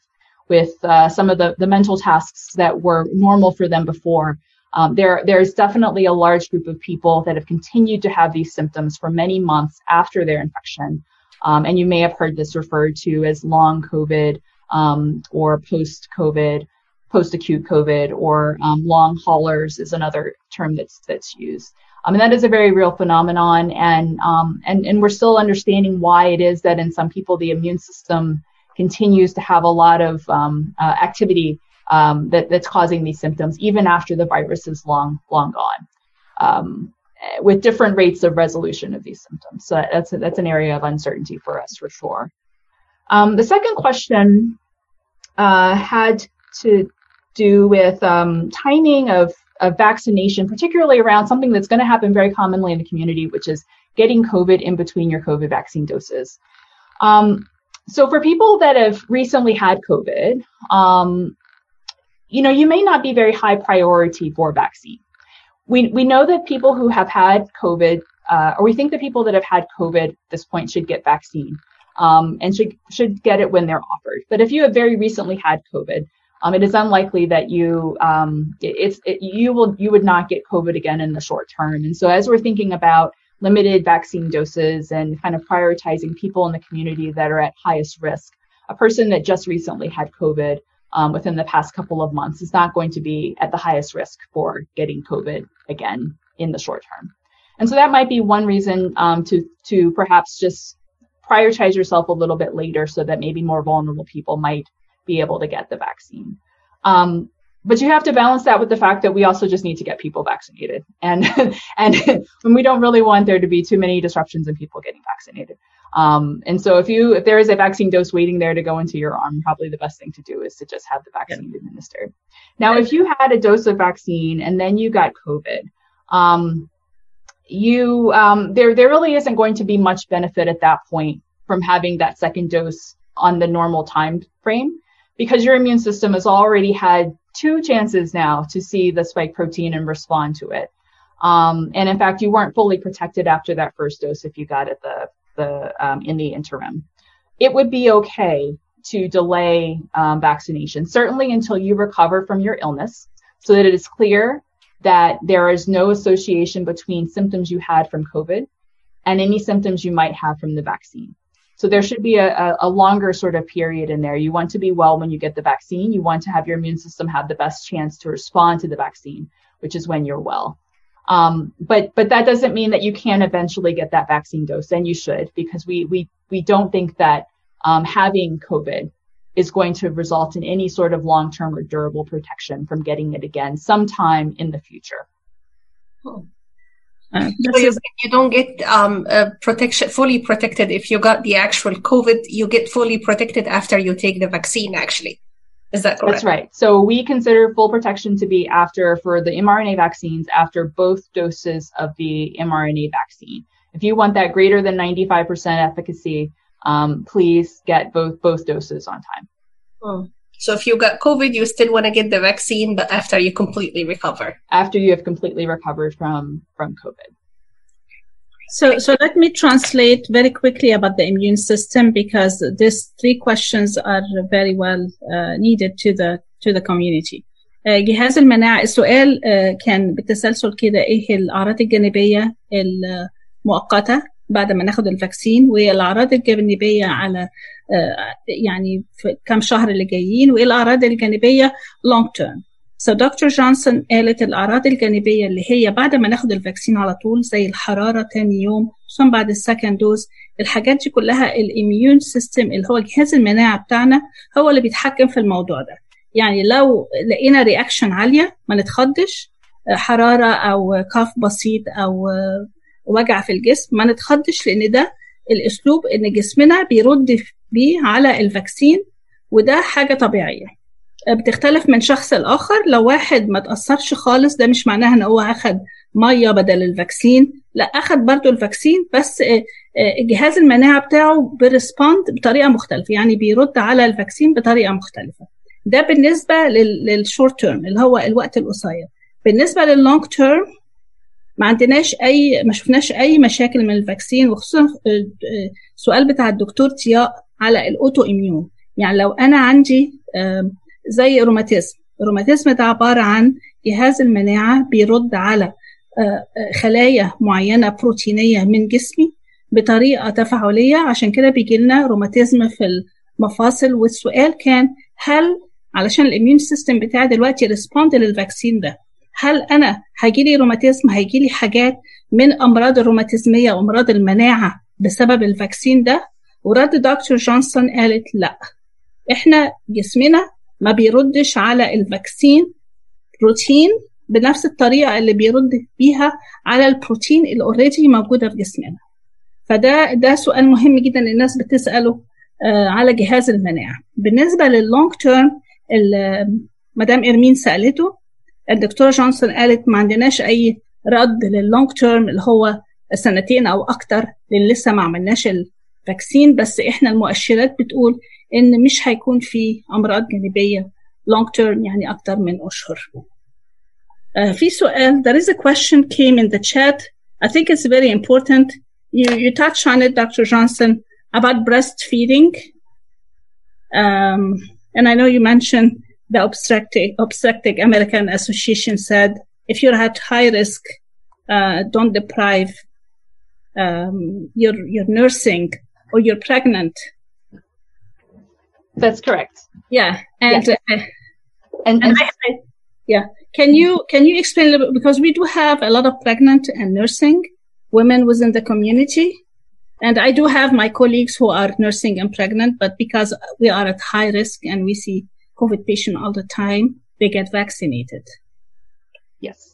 with uh, some of the, the mental tasks that were normal for them before, Um, there, there's definitely a large group of people that have continued to have these symptoms for many months after their infection. Um, and you may have heard this referred to as long COVID um, or post COVID, post acute COVID, or um, long haulers is another term that's that's used. Um, and that is a very real phenomenon, and um, and and we're still understanding why it is that in some people the immune system continues to have a lot of um, uh, activity um, that, that's causing these symptoms, even after the virus is long, long gone, um, with different rates of resolution of these symptoms. So that's, a, that's an area of uncertainty for us for sure. The second question uh, had to do with um, timing of, of vaccination, particularly around something that's going to happen very commonly in the community, which is getting COVID in between your COVID vaccine doses. Um, so for people that have recently had COVID, um, you know, you may not be very high priority for vaccine. We, we know that people who have had COVID, uh, or we think that people that have had COVID at this point should get vaccine um, and should, should get it when they're offered. But if you have very recently had COVID, um, it is unlikely that you um, it, it's it, you will you would not get COVID again in the short term. And so as we're thinking about limited vaccine doses and kind of prioritizing people in the community that are at highest risk, a person that just recently had COVID um, within the past couple of months is not going to be at the highest risk for getting COVID again in the short term. And so that might be one reason um, to to perhaps just prioritize yourself a little bit later so that maybe more vulnerable people might be able to get the vaccine. Um, but you have to balance that with the fact that we also just need to get people vaccinated and and we don't really want there to be too many disruptions in people getting vaccinated um, and so if you if there is a vaccine dose waiting there to go into your arm probably the best thing to do is to just have the vaccine yeah. administered now if you had a dose of vaccine and then you got covid um, you um, there there really isn't going to be much benefit at that point from having that second dose on the normal time frame because your immune system has already had two chances now to see the spike protein and respond to it. Um, and in fact, you weren't fully protected after that first dose if you got it the the um, in the interim. It would be okay to delay um, vaccination, certainly until you recover from your illness, so that it is clear that there is no association between symptoms you had from COVID and any symptoms you might have from the vaccine. So there should be a, a, longer sort of period in there. You want to be well when you get the vaccine. You want to have your immune system have the best chance to respond to the vaccine, which is when you're well. Um, but but that doesn't mean that you can't eventually get that vaccine dose, and you should because we we we don't think that um, having COVID is going to result in any sort of long-term or durable protection from getting it again sometime in the future. Oh. Uh, so you, you, don't get um, uh, protection fully protected if you got the actual COVID. You get fully protected after you take the vaccine. Actually, is that correct? That's right. So we consider full protection to be after for the mRNA vaccines after both doses of the mRNA vaccine. If you want that greater than 95% efficacy, um, please get both both doses on time. Oh. So if you got COVID, you still want to get the vaccine, but after you completely recover. After you have completely recovered from from COVID. So, so let me translate very quickly about the immune system because these three questions are very well uh, needed to the to the community. Uh, جهاز المناعة السؤال uh, كان بالتسلسل كده ايه الأعراض الجانبية المؤقتة بعد ما ناخد الفاكسين والأعراض الجانبية على يعني في كم شهر اللي جايين وإيه الأعراض الجانبية؟ لونج تيرم سو دكتور جونسون قالت الأعراض الجانبية اللي هي بعد ما ناخد الفاكسين على طول زي الحرارة تاني يوم خصوصا بعد السكند دوز الحاجات دي كلها الاميون سيستم اللي هو جهاز المناعة بتاعنا هو اللي بيتحكم في الموضوع ده. يعني لو لقينا رياكشن عالية ما نتخضش حرارة أو كاف بسيط أو وجع في الجسم ما نتخضش لأن ده الأسلوب إن جسمنا بيرد بيه على الفاكسين وده حاجة طبيعية. بتختلف من شخص لآخر. لو واحد ما تأثرش خالص ده مش معناها إن هو أخد مية بدل الفاكسين. لا أخد برضو الفاكسين بس جهاز المناعة بتاعه بيرسبوند بطريقة مختلفة. يعني بيرد على الفاكسين بطريقة مختلفة. ده بالنسبة للشورت تيرم اللي هو الوقت القصير. بالنسبة لللونج تيرم ما عندناش أي ما شفناش أي مشاكل من الفاكسين وخصوصا السؤال بتاع الدكتور ضياء. على الاوتو اميون يعني لو أنا عندي زي روماتيزم. الروماتيزم ده عبارة عن جهاز المناعة بيرد على خلايا معينة بروتينية من جسمي بطريقة تفاعلية. عشان كده بيجي لنا روماتيزم في المفاصل. والسؤال كان هل علشان الإميون سيستم بتاعي دلوقتي ريسبوند للفاكسين ده هل أنا هيجي لي روماتيزم؟ هيجي لي حاجات من أمراض الروماتيزمية وأمراض المناعة بسبب الفاكسين ده؟ ورد دكتور جونسون قالت لا. إحنا جسمنا ما بيردش على الفاكسين بروتين بنفس الطريقة اللي بيرد بيها على البروتين اللي اوريدي موجودة في جسمنا. فده ده سؤال مهم جدا الناس بتسأله آه على جهاز المناعة. بالنسبة لللونج تيرم مدام إرمين سألته الدكتورة جونسون قالت ما عندناش أي رد لللونج تيرم اللي هو سنتين أو أكتر اللي لسه ما عملناش الفاكسين بس إحنا المؤشرات بتقول ان مش هيكون في امراض جانبيه لونج تيرم يعني أكتر من اشهر uh, في سؤال there is a question came in the chat I think it's very important you, you touched on it Dr. Johnson about breastfeeding um, and I know you mentioned the obstetric, obstetric American Association said if you're at high risk, uh, don't deprive um, your your nursing or you're pregnant. That's correct. Yeah, and Yes. uh, And, and and I, I- yeah, can you can you explain a little bit because we do have a lot of pregnant and nursing women within the community. And I do have my colleagues who are nursing and pregnant, but because we are at high risk and we see COVID patient all the time, they get vaccinated. Yes.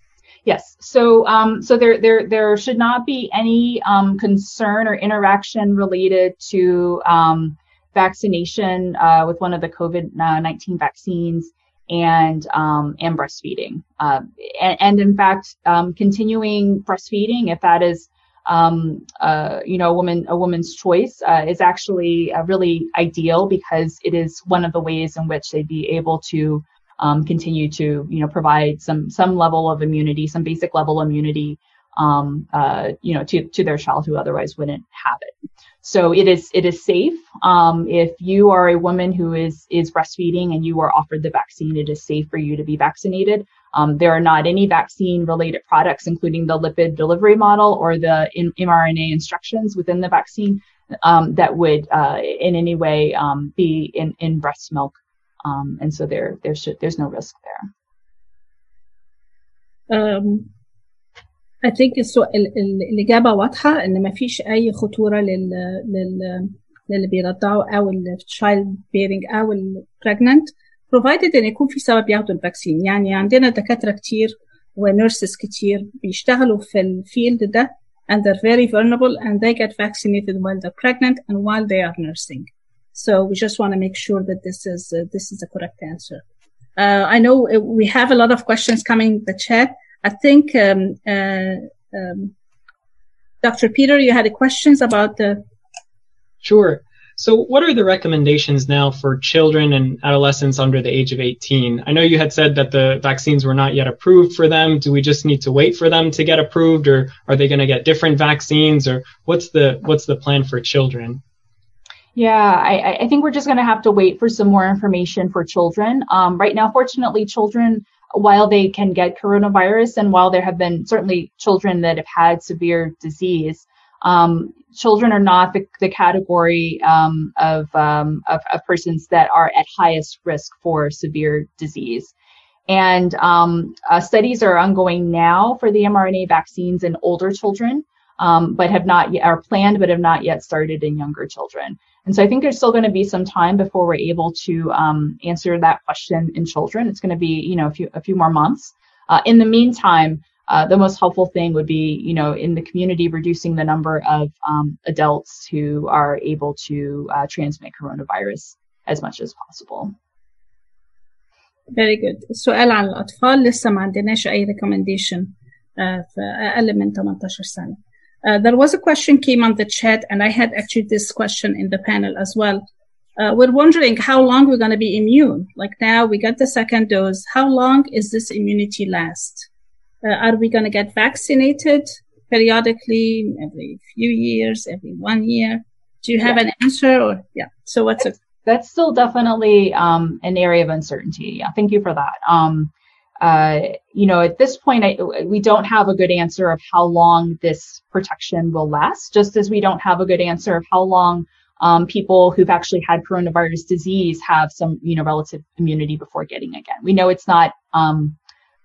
Yes. So, um, so there, there, there should not be any um, concern or interaction related to um, vaccination uh, with one of the COVID nineteen vaccines and um, and breastfeeding. Uh, and, and in fact, um, continuing breastfeeding, if that is um, uh, you know, a woman, a woman's choice uh, is actually uh, really ideal because it is one of the ways in which they'd be able to um, continue to, you know, provide some some level of immunity, some basic level immunity, um, uh, you know, to to their child who otherwise wouldn't have it. So it is it is safe. Um, if you are a woman who is is breastfeeding and you are offered the vaccine, it is safe for you to be vaccinated. Um, there are not any vaccine related products, including the lipid delivery model or the in, mRNA instructions within the vaccine um, that would uh, in any way um, be in, in breast milk. Um, and so there, there should, there's no risk there. Um, I think الإجابة واضحة إن ما فيش أي خطورة لل لل للي بيرضعوا أو ال child bearing أو pregnant provided إن يكون في سبب ياخدوا الفاكسين يعني عندنا دكاترة كتير ونيرسز كتير بيشتغلوا في الفيلد ده and they're very vulnerable and they get vaccinated while they're pregnant and while they are nursing. So we just want to make sure that this is uh, this is the correct answer. Uh, I know uh, we have a lot of questions coming in the chat. I think um, uh, um, Dr. Peter, you had questions about the Sure. So, what are the recommendations now for children and adolescents under the age of 18? I know you had said that the vaccines were not yet approved for them. Do we just need to wait for them to get approved, or are they going to get different vaccines, or what's the what's the plan for children? Yeah, I, I- think we're just going to have to wait for some more information for children. Um, right now, fortunately, children, while they can get coronavirus and while there have been certainly children that have had severe disease, um, children are not the, the category um, of, um, of, of persons that are at highest risk for severe disease. And um, uh, studies are ongoing now for the mRNA vaccines in older children, um, but have not yet, are planned but have not yet started in younger children. And so I think there's still going to be some time before we're able to um, answer that question in children. It's going to be, you know, a few a few more months. Uh, in the meantime, uh, the most helpful thing would be, you know, in the community, reducing the number of um, adults who are able to uh, transmit coronavirus as much as possible. Very good. السؤال عن الأطفال لسه ما عندناش أي recommendation uh, في أقل من 18 سنة. Uh, there was a question came on the chat, and I had actually this question in the panel as well. Uh, we're wondering how long we're going to be immune. Like now, we got the second dose. How long is this immunity last? Uh, are we going to get vaccinated periodically, every few years, every one year? Do you have Yeah. an answer? Or yeah. So what's it? that's still definitely um, an area of uncertainty. Yeah, thank you for that. Um, uh, you know, at this point, I, we don't have a good answer of how long this protection will last, just as we don't have a good answer of how long um, people who've actually had coronavirus disease have some, you know, relative immunity before getting again. We know it's not um,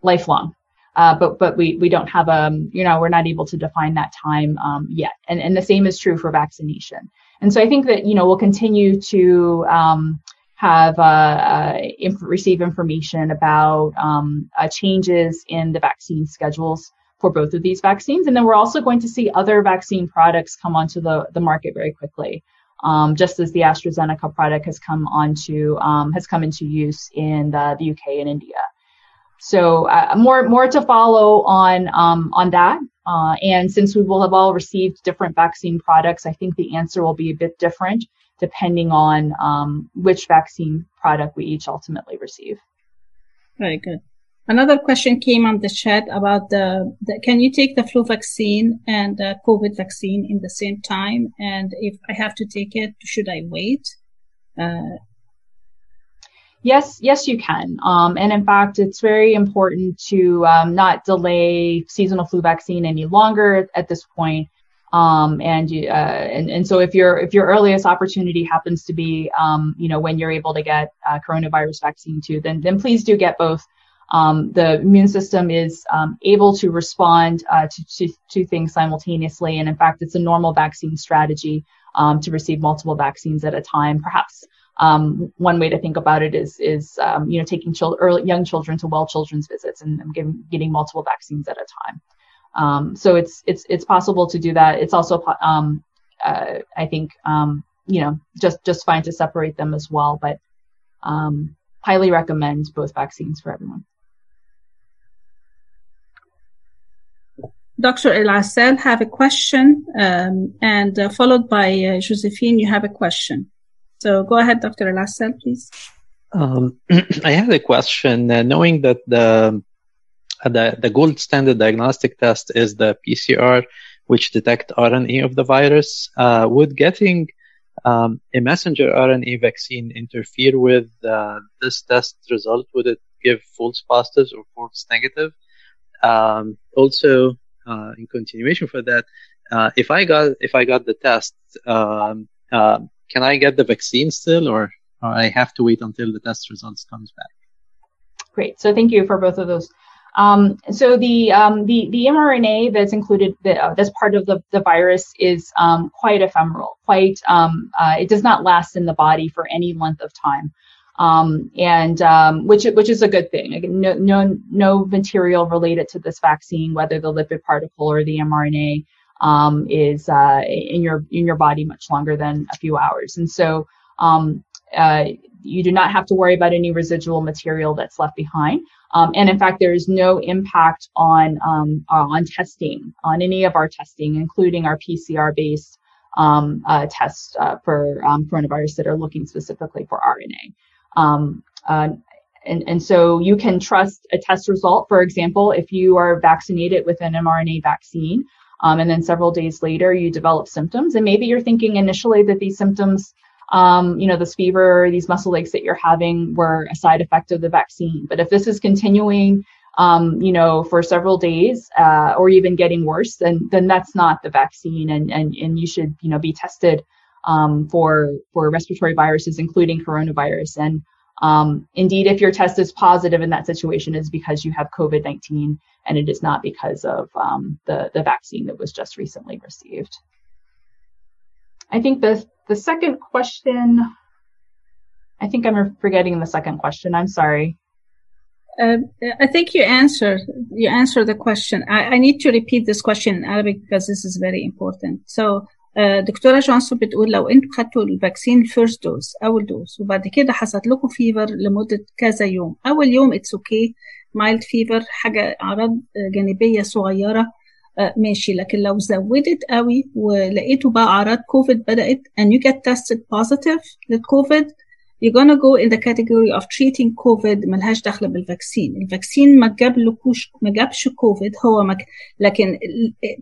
lifelong, uh, but but we we don't have a, um, you know, we're not able to define that time um, yet. And and the same is true for vaccination. And so I think that you know we'll continue to um, have uh, uh, inf- receive information about um, uh, changes in the vaccine schedules for both of these vaccines. And then we're also going to see other vaccine products come onto the, the market very quickly, um, just as the AstraZeneca product has come onto um, has come into use in the, the UK and India. So uh, more more to follow on um, on that. Uh, and since we will have all received different vaccine products, I think the answer will be a bit different depending on um, which vaccine product we each ultimately receive. Very good. Another question came on the chat about the, the, can you take the flu vaccine and the COVID vaccine in the same time? And if I have to take it, should I wait? Uh, yes, yes, you can. Um, and in fact, it's very important to um, not delay seasonal flu vaccine any longer at this point um, and you, uh, and and so if your if your earliest opportunity happens to be um, you know when you're able to get uh, coronavirus vaccine too, then then please do get both. Um, the immune system is um, able to respond uh, to, to, to things simultaneously, and in fact, it's a normal vaccine strategy um, to receive multiple vaccines at a time. Perhaps um, one way to think about it is is you know taking chil- early, young children to well children's visits and, getting multiple vaccines at a time. Um, so it's it's it's possible to do that. It's also um, uh, I think um, you know just just fine to separate them as well, but um, highly recommend both vaccines for everyone. Dr. Elasel have a question, um, and uh, followed by uh, Josephine, you have a question. So go ahead, Dr. Elasel, please. Um, I had a question. Uh, knowing that the the, the gold standard diagnostic test is the PCR, which detect RNA of the virus. Uh, would getting um, a messenger RNA vaccine interfere with uh, this test result? Would it give false positives or false negative? Um, also, uh, in continuation for that, uh, if I got if I got the test, um, uh, can I get the vaccine still, or, or I have to wait until the test results comes back? Great. So thank you for both of those. Um, so the, um, the the mRNA that's included the, uh, that's part of the, the virus is um, quite ephemeral. Quite um, uh, it does not last in the body for any length of time, um, and um, which which is a good thing. No, no no material related to this vaccine, whether the lipid particle or the mRNA, is uh, in your in your body much longer than a few hours, and so. Uh, you do not have to worry about any residual material that's left behind. Um, and in fact, there is no impact on um, uh, on testing, on any of our testing, including our PCR-based um, uh, tests uh, for um, coronavirus that are looking specifically for RNA. Um, uh, and, and so you can trust a test result. For example, if you are vaccinated with an mRNA vaccine, um, and then several days later you develop symptoms, and maybe you're thinking initially that these symptoms um, you know, this fever, these muscle aches that you're having were a side effect of the vaccine. But if this is continuing, um, you know, for several days uh, or even getting worse, then then that's not the vaccine, and and and you should you know be tested um, for for respiratory viruses, including coronavirus. And um, indeed, if your test is positive in that situation, is because you have COVID nineteen, and it is not because of um, the the vaccine that was just recently received. I think the the second question, I think I'm forgetting the second question. I'm sorry. Uh, I think you answered you answered the question. I, I need to repeat this question in Arabic because this is very important. So uh, دكتورة جونسون بتقول لو انتوا خدتوا الفاكسين الفيرست دوز اول دوز وبعد كده حصلت لكم فيفر لمده كذا يوم اول يوم اتس اوكي مايلد فيفر حاجه اعراض جانبيه صغيره ماشي. لكن لو زودت قوي ولقيتوا بقى أعراض كوفيد بدأت and you get tested positive للكوفيد you're gonna go in the category of treating COVID ملهاش دخل بالفاكسين. الفاكسين ما جابلكوش ما جابش كوفيد هو مك... لكن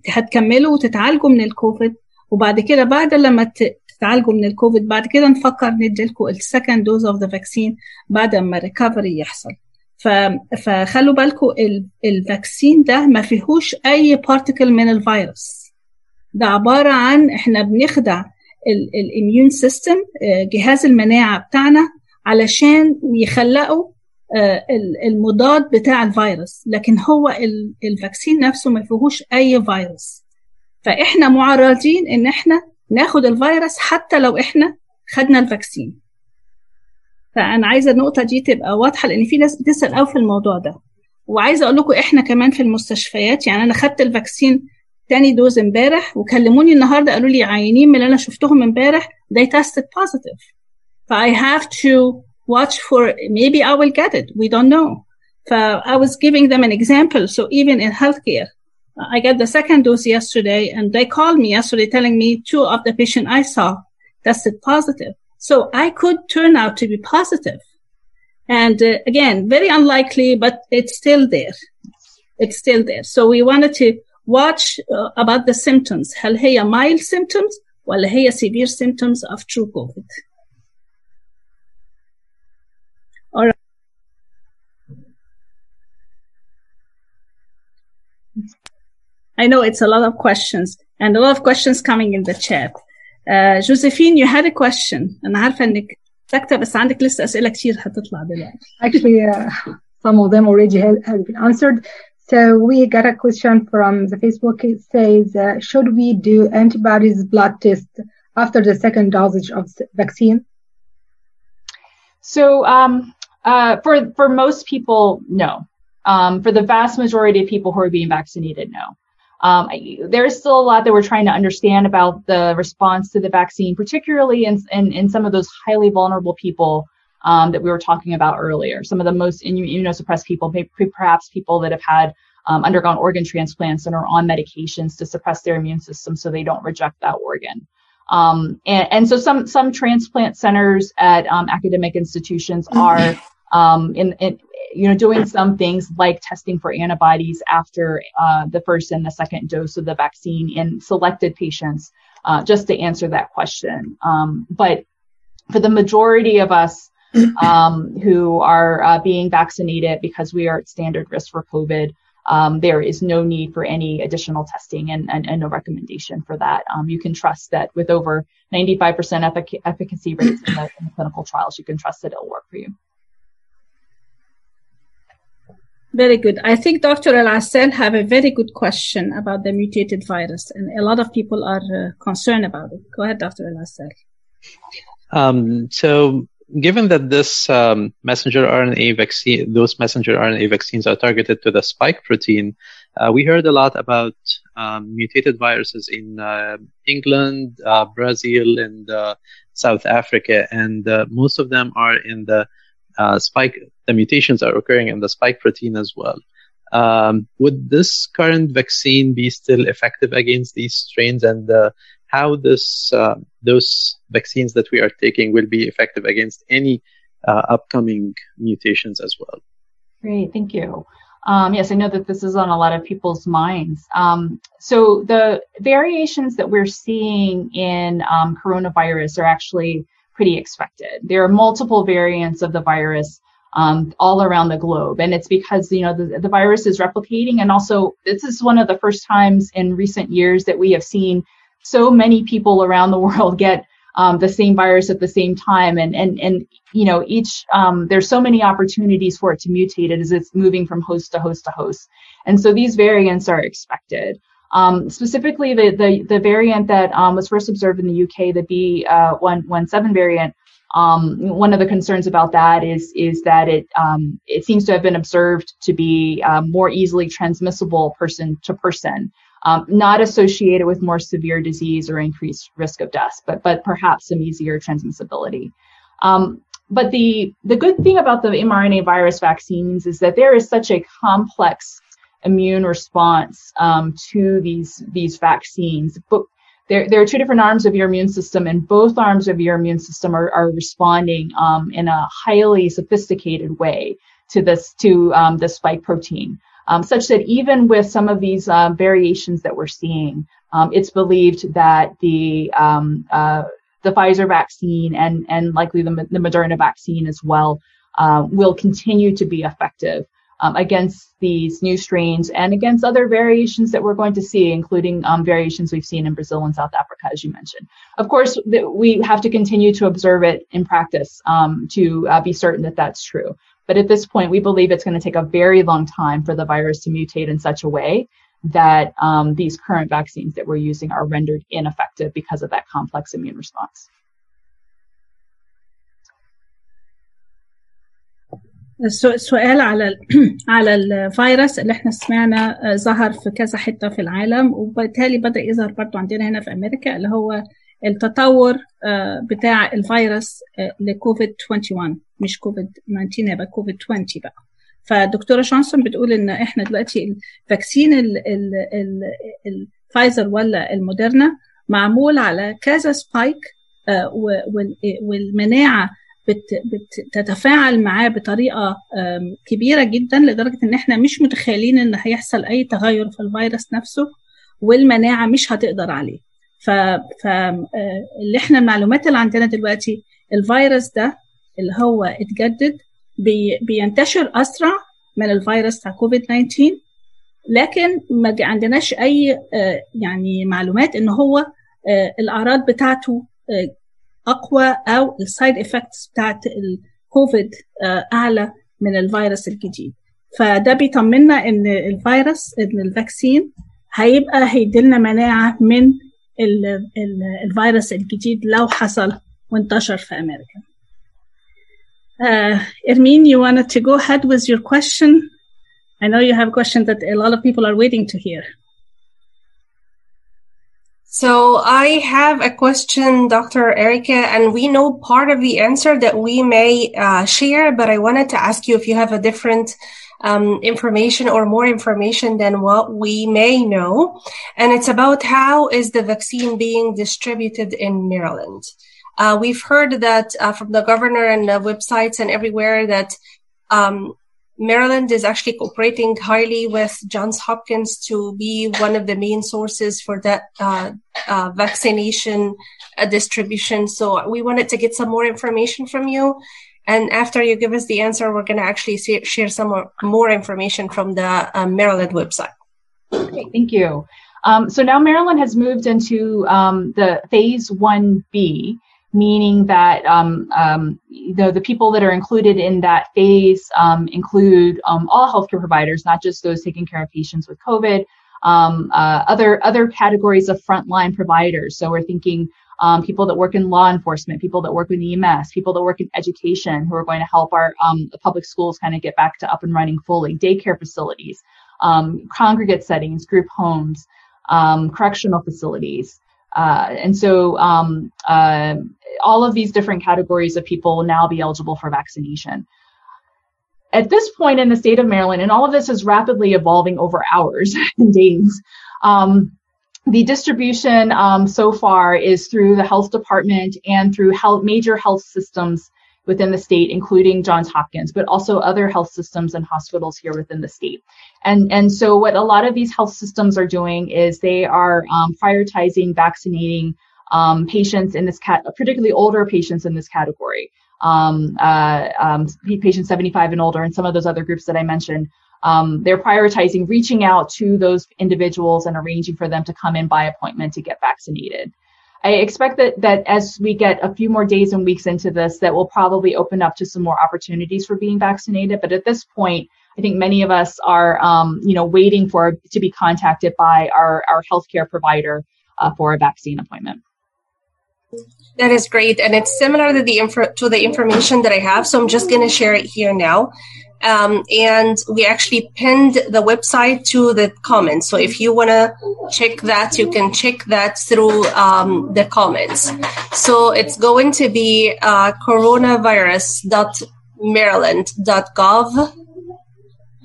هتكملوا وتتعالجوا من الكوفيد. وبعد كده بعد لما تتعالجوا من الكوفيد بعد كده نفكر نديلكم السكند دوز اوف ذا فاكسين بعد ما ريكفري يحصل. فخلوا بالكم الفاكسين ده ما فيهوش أي بارتيكل من الفيروس. ده عبارة عن إحنا بنخدع الاميون سيستم جهاز المناعة بتاعنا علشان يخلقوا المضاد بتاع الفيروس. لكن هو الفاكسين نفسه ما فيهوش أي فيروس. فإحنا معرضين إن إحنا ناخد الفيروس حتى لو إحنا خدنا الفاكسين فانا عايزه النقطه دي تبقى واضحه لأن في ناس بتسال قوي في الموضوع ده وعايزه أقول لكم إحنا كمان في المستشفيات يعني أنا خدت الفاكسين تاني دوز امبارح وكلموني النهارده قالوا لي عيانين من اللي أنا شفتهم امبارح they tested positive ف I have to watch for maybe I will get it we don't know ف I was giving them an example so even in healthcare I got the second dose yesterday and they called me yesterday telling me two of the patient I saw tested positive so I could turn out to be positive and uh, again very unlikely but it's still there it's still there so we wanted to watch uh, about the symptoms هل هي mild symptoms ولا هي severe symptoms of true COVID All right. I know it's a lot of questions and a lot of questions coming in the chat. Uh, Josephine, you had a question. أنا عارفة إنك ساكتة بس عندك لسه أسئلة كتير هتطلع دلوقتي. Actually, uh, some of them already have, have been answered. So we got a question from the Facebook. It says, uh, should we do antibodies blood test after the second dosage of vaccine? So um, uh, for for most people, no. Um, for the vast majority of people who are being vaccinated, no. Um, there's still a lot that we're trying to understand about the response to the vaccine, particularly in in, in some of those highly vulnerable people um, that we were talking about earlier. Some of the most immunosuppressed people, perhaps people that have had um, undergone organ transplants and are on medications to suppress their immune system so they don't reject that organ. Um, and, and, so some some transplant centers at um, academic institutions are um, in, in, you know doing some things like testing for antibodies after uh, the first and the second dose of the vaccine in selected patients, uh, just to answer that question. Um, but for the majority of us um, who are uh, being vaccinated because we are at standard risk for COVID, um, there is no need for any additional testing and, and, and no recommendation for that. Um, you can trust that with over 95% effic- efficacy rates in the, in the, clinical trials, you can trust that it'll work for you. Very good. I think Dr. El have a very good question about the mutated virus, and a lot of people are uh, concerned about it. Go ahead, Dr. El um, so given that this um, messenger RNA vaccine, those messenger RNA vaccines are targeted to the spike protein, uh, we heard a lot about um, mutated viruses in uh, England, uh, Brazil, and uh, South Africa, and uh, most of them are in the uh, spike. The mutations are occurring in the spike protein as well. Um, would this current vaccine be still effective against these strains, and how this uh, those vaccines that we are taking will be effective against any uh, upcoming mutations as well. Great, thank you. Um, yes, I know that this is on a lot of people's minds. Um, so the variations that we're seeing in um, coronavirus are actually pretty expected. There are multiple variants of the virus um, all around the globe. And it's because, you know, the, the virus is replicating. And also, this is one of the first times in recent years that we have seen so many people around the world get um, the same virus at the same time and and and you know each um, there's so many opportunities for it to mutate as it's moving from host to host to host and so these variants are expected um, specifically the, the the variant that um, was first observed in the UK the B117 uh, variant um, one of the concerns about that is is that it um, it seems to have been observed to be more easily transmissible person to person um, not associated with more severe disease or increased risk of death, but but perhaps some easier transmissibility. But the the good thing about the mRNA virus vaccines is that there is such a complex immune response um, to these these vaccines. But there, there are two different arms of your immune system, and both arms of your immune system are, are responding um, in a highly sophisticated way to this to um, the spike protein um, such that even with some of these uh, variations that we're seeing, um, it's believed that the um, uh, the Pfizer vaccine and and likely the, the Moderna vaccine as well uh, will continue to be effective um, against these new strains and against other variations that we're going to see, including um, variations we've seen in Brazil and South Africa, as you mentioned. Of course, th- we have to continue to observe it in practice um, to uh, be certain that that's true. But at this point, we believe it's going to take a very long time for the virus to mutate in such a way that um, these current vaccines that we're using are rendered ineffective because of that complex immune response. السؤال على على الفيروس اللي إحنا سمعنا ظهر في كذا حتة في العالم وبالتالي بدأ يظهر برضو عندنا هنا في أمريكا اللي هو التطور بتاع الفيروس لكوفيد 21 مش كوفيد 19 يبقى كوفيد 20 بقى. فدكتورة شانسون بتقول إن إحنا دلوقتي الفاكسين الفايزر ولا الموديرنا معمول على كذا سبايك والمناعة بتتفاعل معاه بطريقة كبيرة جدا لدرجة إن إحنا مش متخيلين إن هيحصل أي تغير في الفيروس نفسه والمناعة مش هتقدر عليه. ف اللي إحنا المعلومات اللي عندنا دلوقتي الفيروس ده اللي هو اتجدد بي بينتشر أسرع من الفيروس بتاع كوفيد 19 لكن ما عندناش أي يعني معلومات إن هو الأعراض بتاعته أقوى أو السايد افكتس بتاعت الكوفيد أعلى من الفيروس الجديد فده بيطمنا إن الفيروس إن الفاكسين هيبقى هيديلنا مناعة من ال ال الفيروس الجديد لو حصل وانتشر في أمريكا. Uh, Ermin, you wanted to go ahead with your question? I know you have a question that a lot of people are waiting to hear. So I have a question, Dr. Erica, and we know part of the answer that we may uh, share, but I wanted to ask you if you have a different um, information or more information than what we may know. And it's about how is the vaccine being distributed in Maryland. Uh, we've heard that uh, from the governor and the websites and everywhere that um, Maryland is actually cooperating highly with Johns Hopkins to be one of the main sources for that uh, uh, vaccination uh, distribution. So we wanted to get some more information from you. And after you give us the answer, we're going to actually see, share some more, information from the Maryland website. Okay, thank you. Um, so now Maryland has moved into um, the phase 1B, meaning that um, um, the, the people that are included in that phase um, include um, all healthcare providers, not just those taking care of patients with COVID, um, uh, other other categories of frontline providers. So we're thinking um, people that work in law enforcement, people that work in EMS, people that work in education, who are going to help our public schools kind of get back to up and running fully, daycare facilities, congregate settings, group homes, correctional facilities. Uh, and so um, uh, all of these different categories of people will now be eligible for vaccination. At this point in the state of Maryland, and all of this is rapidly evolving over hours and days, um, the distribution um, so far is through the health department and through health, major health systems within the state, including Johns Hopkins, but also other health systems and hospitals here within the state. And, and so what a lot of these health systems are doing is they are um, prioritizing vaccinating um, patients in this cat, particularly older patients in this category, um, uh, um, patients 75 and older, and some of those other groups that I mentioned. Um, they're prioritizing reaching out to those individuals and arranging for them to come in by appointment to get vaccinated. I expect that that as we get a few more days and weeks into this, that will probably open up to some more opportunities for being vaccinated. But at this point, I think many of us are, um, you know, waiting for to be contacted by our our healthcare provider uh, for a vaccine appointment. That is great, and it's similar to the info- to the information that I have. So I'm just going to share it here now. Um, and we actually pinned the website to the comments. So if you want to check that, you can check that through um, the comments. So it's going to be uh, coronavirus.maryland.gov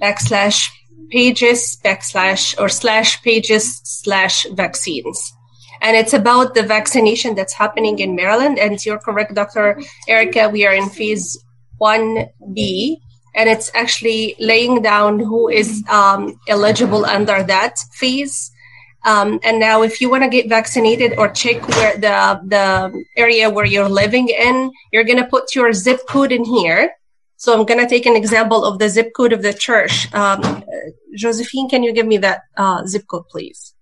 backslash pages backslash or slash pages slash vaccines. And it's about the vaccination that's happening in Maryland. And you're correct, Dr. Erica, we are in phase 1B and it's actually laying down who is um, eligible under that phase. Um, and now, if you want to get vaccinated or check where the the area where you're living in, you're gonna put your zip code in here. So I'm going to take an example of the zip code of the church. Um, Josephine, can you give me that uh, zip code, please?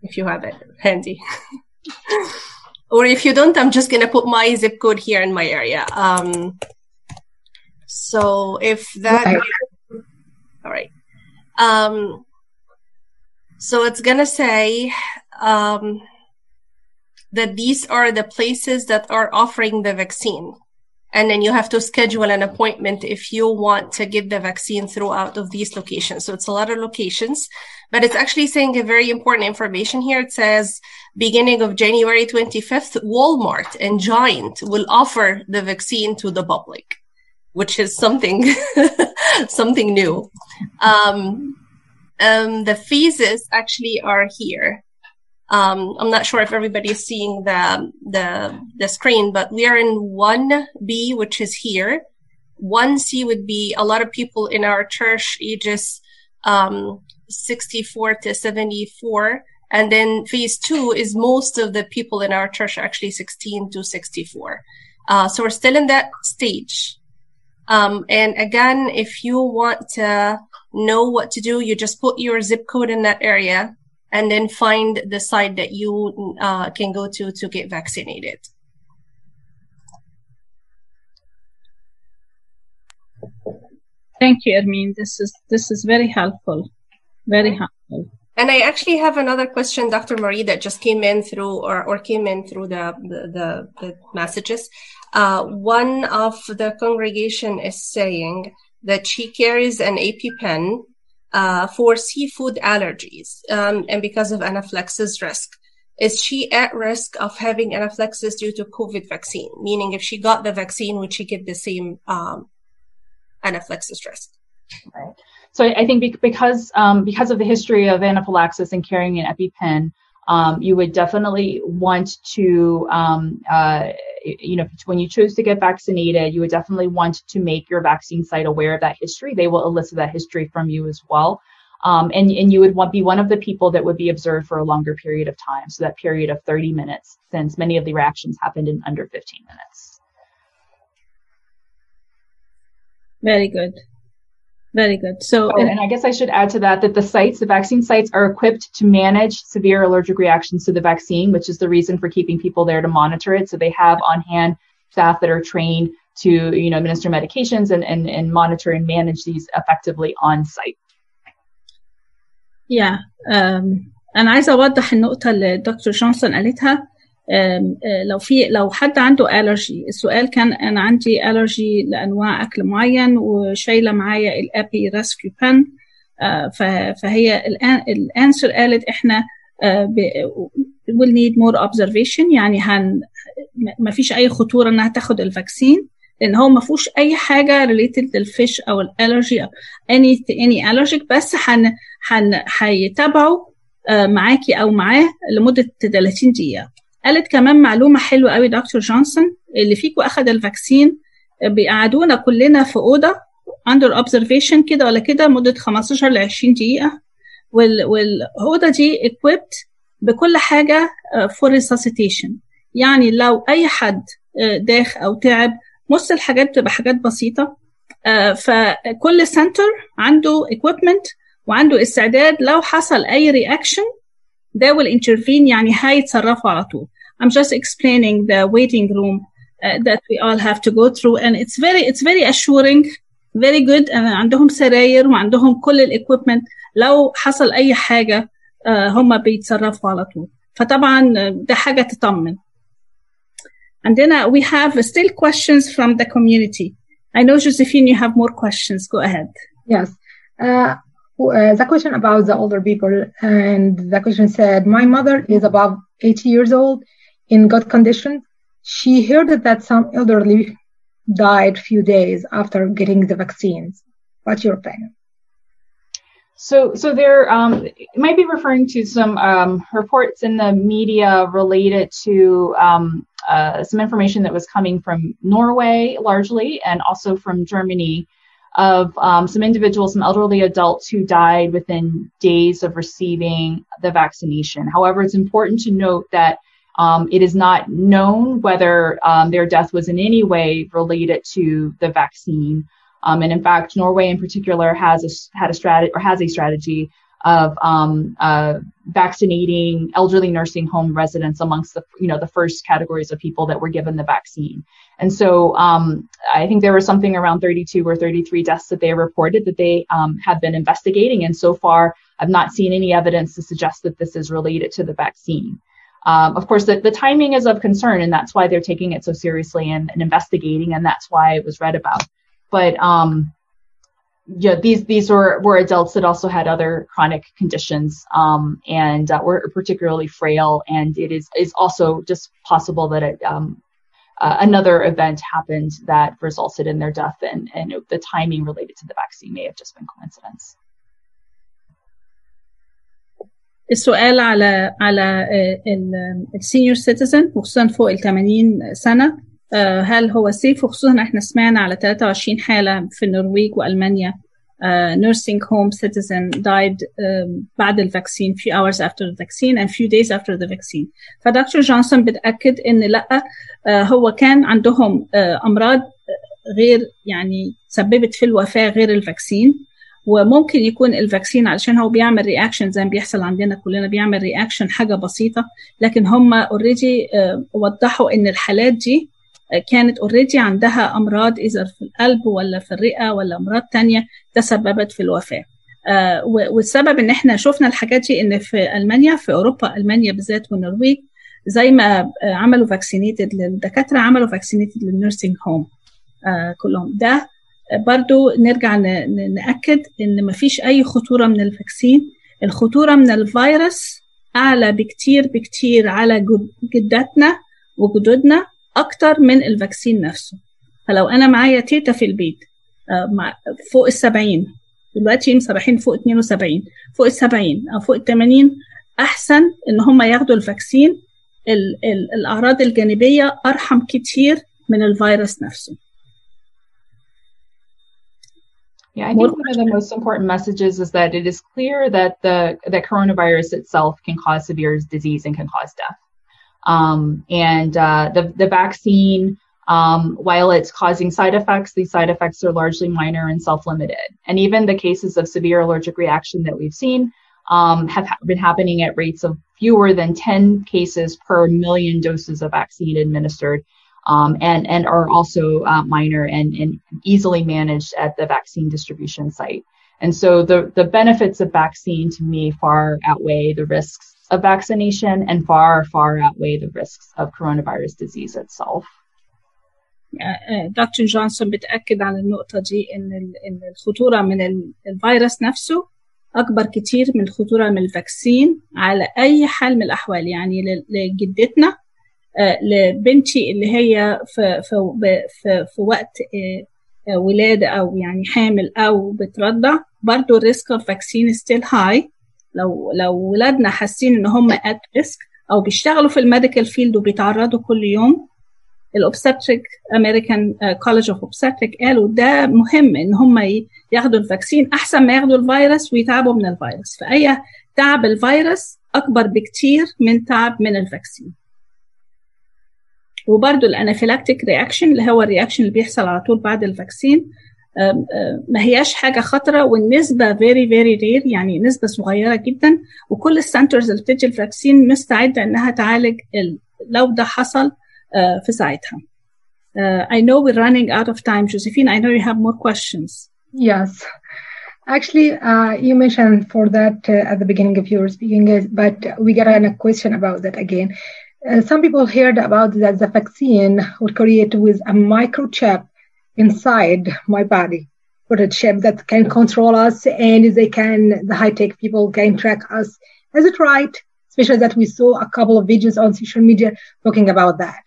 If you have it handy. or if you don't, I'm just going to put my zip code here in my area. Um, so if that, all right. Um, so it's going to say um, that these are the places that are offering the vaccine. And then you have to schedule an appointment if you want to get the vaccine throughout of these locations. So it's a lot of locations, but it's actually saying a very important information here. It says beginning of January 25th, Walmart and Giant will offer the vaccine to the public, which is something, something new. Um, um, the phases actually are here. Um, I'm not sure if everybody is seeing the, the, the screen, but we are in 1B, which is here. 1C would be a lot of people in our church ages, um, 64 to 74. And then phase two is most of the people in our church actually 16 to 64. Uh, so we're still in that stage. Um, and again, if you want to know what to do, you just put your zip code in that area and then find the site that you uh, can go to to get vaccinated. Thank you, Ermin. This is this is very helpful. Very helpful. And I actually have another question, Dr. Marie, that just came in through or, or came in through the the, the, the messages. Uh, one of the congregation is saying that she carries an EpiPen uh, for seafood allergies um, and because of anaphylaxis risk. Is she at risk of having anaphylaxis due to COVID vaccine? Meaning, if she got the vaccine, would she get the same um, anaphylaxis risk? Right. So I think because um, because of the history of anaphylaxis and carrying an EpiPen, um, you would definitely want to, um, uh, you know, when you choose to get vaccinated, you would definitely want to make your vaccine site aware of that history. They will elicit that history from you as well. Um, and, and you would want, be one of the people that would be observed for a longer period of time. So that period of 30 minutes, since many of the reactions happened in under 15 minutes. Very good. Very good. So, oh, and I guess I should add to that that the sites, the vaccine sites, are equipped to manage severe allergic reactions to the vaccine, which is the reason for keeping people there to monitor it. So they have on hand staff that are trained to, you know, administer medications and, and, and monitor and manage these effectively on site. Yeah. Um, أنا عايزة أوضح النقطة اللي الدكتور جونسون قالتها لو في لو حد عنده الرجي السؤال كان أنا عندي الرجي لأنواع أكل معين وشايلة معايا الابي ريسكيو بان فهي الآن الأنسر قالت إحنا will need more observation يعني هن ما فيش أي خطورة إنها تاخد الفاكسين لأن هو ما فيهوش أي حاجة related للفيش أو الالرجي أو any any allergic بس هن هن هيتابعوا معاكي أو معاه لمدة 30 دقيقة. قالت كمان معلومة حلوة قوي دكتور جونسون اللي فيكم اخذ الفاكسين بيقعدونا كلنا في أوضة اندر اوبزرفيشن كده ولا كده مدة 15 ل 20 دقيقة. والأوضة دي equipped بكل حاجة فور ريساسيتيشن يعني لو أي حد داخ أو تعب نص الحاجات بتبقى حاجات بسيطة. فكل سنتر عنده equipment وعنده استعداد لو حصل أي رياكشن they will intervene يعني هيتصرفوا على طول. I'm just explaining the waiting room uh, that we all have to go through and it's very it's very assuring very good and عندهم سراير وعندهم كل الاكويبمنت لو حصل اي حاجه uh, هم بيتصرفوا على طول فطبعا ده حاجه تطمن عندنا we have still questions from the community I know Josephine you have more questions go ahead yes uh, uh, the question about the older people and the question said my mother is above 80 years old in good condition. She heard that some elderly died few days after getting the vaccines. What's your opinion? So so there um, might be referring to some um, reports in the media related to um, uh, some information that was coming from norway largely and also from germany of um, some individuals, some elderly adults who died within days of receiving the vaccination. However, it's important to note that Um, it is not known whether um, their death was in any way related to the vaccine. Um, and in fact, Norway in particular has a, had a strategy or has a strategy of um, uh, vaccinating elderly nursing home residents amongst the you know the first categories of people that were given the vaccine. And so um, I think there was something around 32 or 33 deaths that they reported that they um, have been investigating. And so far, I've not seen any evidence to suggest that this is related to the vaccine. Um, of course, the, the timing is of concern, and that's why they're taking it so seriously and, and investigating, and that's why it was read about. But um, yeah, these these were were adults that also had other chronic conditions um, and uh, were particularly frail, and it is is also just possible that it, um, uh, another event happened that resulted in their death, and and the timing related to the vaccine may have just been coincidence. السؤال على على السينيور سيتيزن وخصوصا فوق ال 80 سنة. هل هو سيف وخصوصا إحنا سمعنا على 23 حالة في النرويج وألمانيا. nursing home citizen died بعد الفاكسين hours after the vaccine and few days after the vaccine. فدكتور جونسون بتأكد إن لأ هو كان عندهم أمراض غير يعني سببت في الوفاة غير الفاكسين وممكن يكون الفاكسين علشان هو بيعمل رياكشن زي ما بيحصل عندنا كلنا بيعمل رياكشن حاجة بسيطة. لكن هم اوريدي وضحوا إن الحالات دي كانت اوريدي عندها أمراض إذا في القلب ولا في الرئة ولا أمراض تانية تسببت في الوفاة. والسبب إن إحنا شفنا الحاجات دي إن في ألمانيا في أوروبا ألمانيا بالذات والنرويج زي ما عملوا فاكسينيتد للدكاتره عملوا فاكسينيتد للنيرسينج هوم كلهم. ده برضو نرجع نأكد إن مفيش أي خطورة من الفاكسين. الخطورة من الفيروس أعلى بكتير بكتير على جداتنا وجدودنا أكتر من الفاكسين نفسه. فلو أنا معايا تيتا في البيت فوق السبعين دلوقتي مصرحين فوق 72 فوق السبعين أو فوق التمانين أحسن إن هم ياخدوا الفاكسين. ال ال الأعراض الجانبية أرحم كتير من الفيروس نفسه. Yeah, I think one of the most important messages is that it is clear that the that coronavirus itself can cause severe disease and can cause death. Um, and uh, the the vaccine, um, while it's causing side effects, these side effects are largely minor and self-limited. And even the cases of severe allergic reaction that we've seen um, have ha- been happening at rates of fewer than 10 cases per million doses of vaccine administered um, and, and are also uh, minor and, and easily managed at the vaccine distribution site. And so the, the benefits of vaccine to me far outweigh the risks of vaccination and far, far outweigh the risks of coronavirus disease itself. دكتور جونسون بتأكد على النقطة دي إن إن الخطورة من الفيروس نفسه أكبر كتير من الخطورة من الفاكسين على أي حال من الأحوال يعني لجدتنا لبنتي اللي هي في في في, في وقت ولاده أو يعني حامل أو بترضع برضو الريسك اوف فاكسين ستيل هاي لو لو ولادنا حاسين إن هم ات ريسك أو بيشتغلوا في الميديكال فيلد وبيتعرضوا كل يوم الاوبستريك امريكان كولج اوف اوبستريك قالوا ده مهم إن هم ياخدوا الفاكسين أحسن ما ياخدوا الفيروس ويتعبوا من الفيروس. فأي تعب الفيروس أكبر بكتير من تعب من الفاكسين وبرضه الانافيلاكتيك رياكشن اللي هو الرياكشن اللي بيحصل على طول بعد الفاكسين ما هياش حاجة خطرة والنسبة فيري فيري رير يعني نسبة صغيرة جدا وكل السنترز اللي بتدي الفاكسين مستعدة إنها تعالج لو ده حصل في ساعتها. I know we're running out of time. Josephine, I know you have more questions. Yes. Actually, uh, you mentioned for that uh, at the beginning of your speaking, but we got a question about that again. Uh, some people heard about that the vaccine would create with a microchip inside my body, with a chip that can control us and they can, the high tech people can track us. Is it right? Especially that we saw a couple of videos on social media talking about that.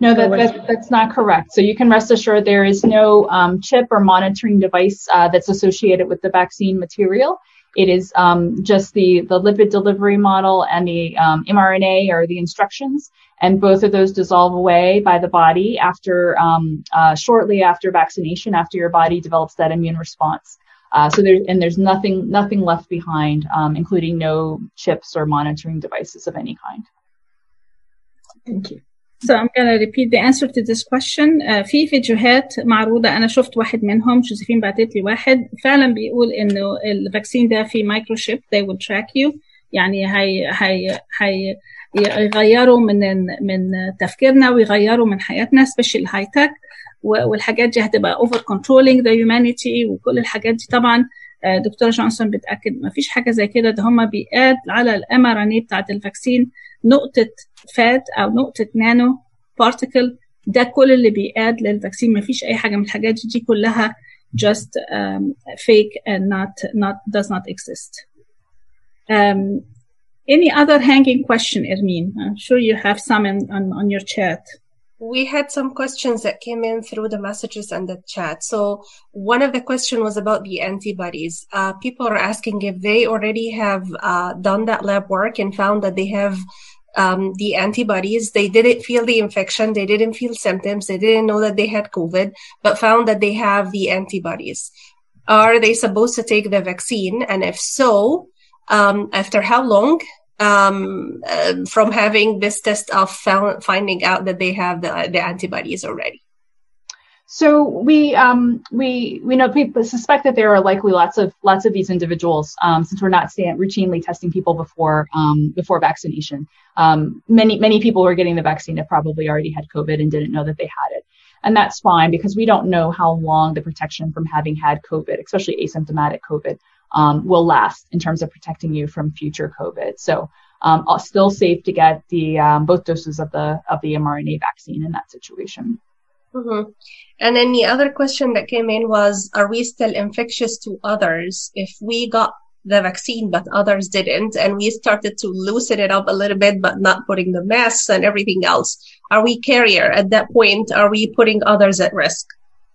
No, that, that, that's not correct. So you can rest assured there is no um, chip or monitoring device uh, that's associated with the vaccine material. It is um, just the, the lipid delivery model and the um, mRNA or the instructions, and both of those dissolve away by the body after uh, shortly after vaccination, after your body develops that immune response. Uh, so there and there's nothing nothing left behind, including no chips or monitoring devices of any kind. Thank you. So I'm to repeat the answer to this question. Uh, في فيديوهات معروضة أنا شفت واحد منهم جوزيفين بعتت لي واحد فعلا بيقول إنه الفاكسين ده فيه مايكرو شيب they will track you. يعني هي هي هي يغيروا من من تفكيرنا ويغيروا من حياتنا سبيشال هاي تك والحاجات دي هتبقى اوفر كنترولينج ذا هيومانيتي وكل الحاجات دي. طبعا دكتورة جونسون بتأكد ما فيش حاجة زي كده ده هم بيقاد على الام ار ان اي بتاعت الفاكسين نقطه فات او نقطه نانو بارتيكل ده كل اللي بيقاد للفاكسين ما فيش اي حاجه من الحاجات دي, دي كلها just um, fake and not not does not exist um, any other hanging question Ermin I'm sure you have some in, on, on your chat we had some questions that came in through the messages and the chat. So one of the question was about the antibodies. Uh, people are asking if they already have uh, done that lab work and found that they have um, the antibodies. They didn't feel the infection. They didn't feel symptoms. They didn't know that they had COVID, but found that they have the antibodies. Are they supposed to take the vaccine? And if so, um, after how long? um, uh, from having this test of found, finding out that they have the, the antibodies already? So we um, we we know people suspect that there are likely lots of lots of these individuals um, since we're not routinely testing people before um, before vaccination. Um, many many people who are getting the vaccine have probably already had COVID and didn't know that they had it, and that's fine because we don't know how long the protection from having had COVID, especially asymptomatic COVID, um, will last in terms of protecting you from future COVID. So um, still safe to get the both doses of the of the mRNA vaccine in that situation. Mm-hmm. And then the other question that came in was, are we still infectious to others? If we got the vaccine but others didn't and we started to loosen it up a little bit but not putting the masks and everything else are we carrier at that point? Are we putting others at risk?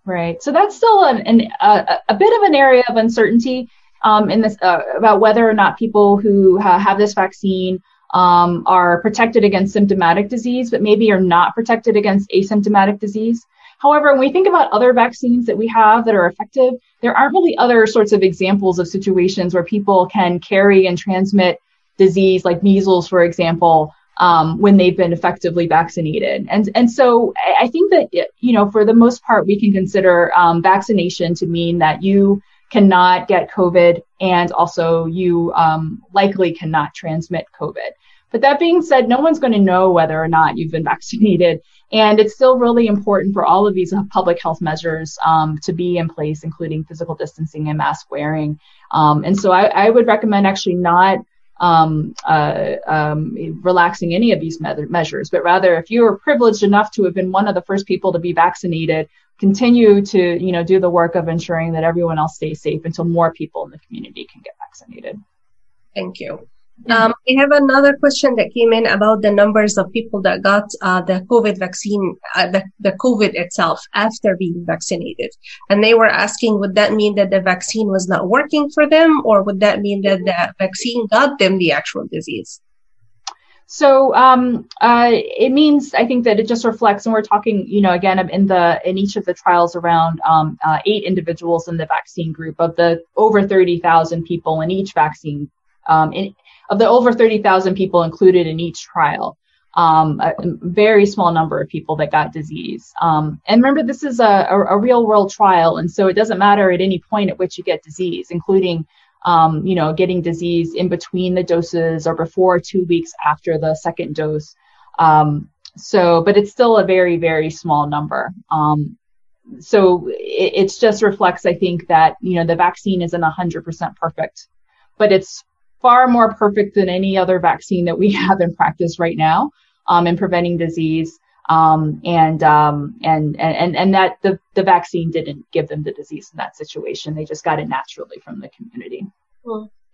Right. So that's still an, an a bit of an area of uncertainty um, in this uh, about whether or not people who ha- have this vaccine um, are protected against symptomatic disease, but maybe are not protected against asymptomatic disease. However, when we think about other vaccines that we have that are effective, there aren't really other sorts of examples of situations where people can carry and transmit disease, like measles, for example, um, when they've been effectively vaccinated. And and so I think that you know for the most part we can consider um, vaccination to mean that you cannot get COVID and also you um, likely cannot transmit COVID. But that being said, no one's going to know whether or not you've been vaccinated. And it's still really important for all of these public health measures um, to be in place, including physical distancing and mask wearing. Um, and so I, I, would recommend actually not um, uh, um, relaxing any of these me- measures, but rather if you are privileged enough to have been one of the first people to be vaccinated, continue to you know do the work of ensuring that everyone else stays safe until more people in the community can get vaccinated. Thank you. Um, we have another question that came in about the numbers of people that got uh, the COVID vaccine, uh, the, the COVID itself after being vaccinated. And they were asking, would that mean that the vaccine was not working for them, or would that mean that the vaccine got them the actual disease? So um, uh, it means I think that it just reflects, and we're talking, you know, again in the in each of the trials around um, uh, eight individuals in the vaccine group of the over thirty thousand people in each vaccine, um, in, of the over thirty thousand people included in each trial. Um, a, very small number of people that got disease. Um, and remember, this is a, a, a real world trial, and so it doesn't matter at any point at which you get disease, including um, you know, getting disease in between the doses or before two weeks after the second dose. Um, so, but it's still a very, very small number. Um, so it it's just reflects, I think, that, you know, the vaccine isn't 100% perfect, but it's far more perfect than any other vaccine that we have in practice right now um, in preventing disease. Um, and, um, and and and that the the vaccine didn't give them the disease in that situation. They just got it naturally from the community.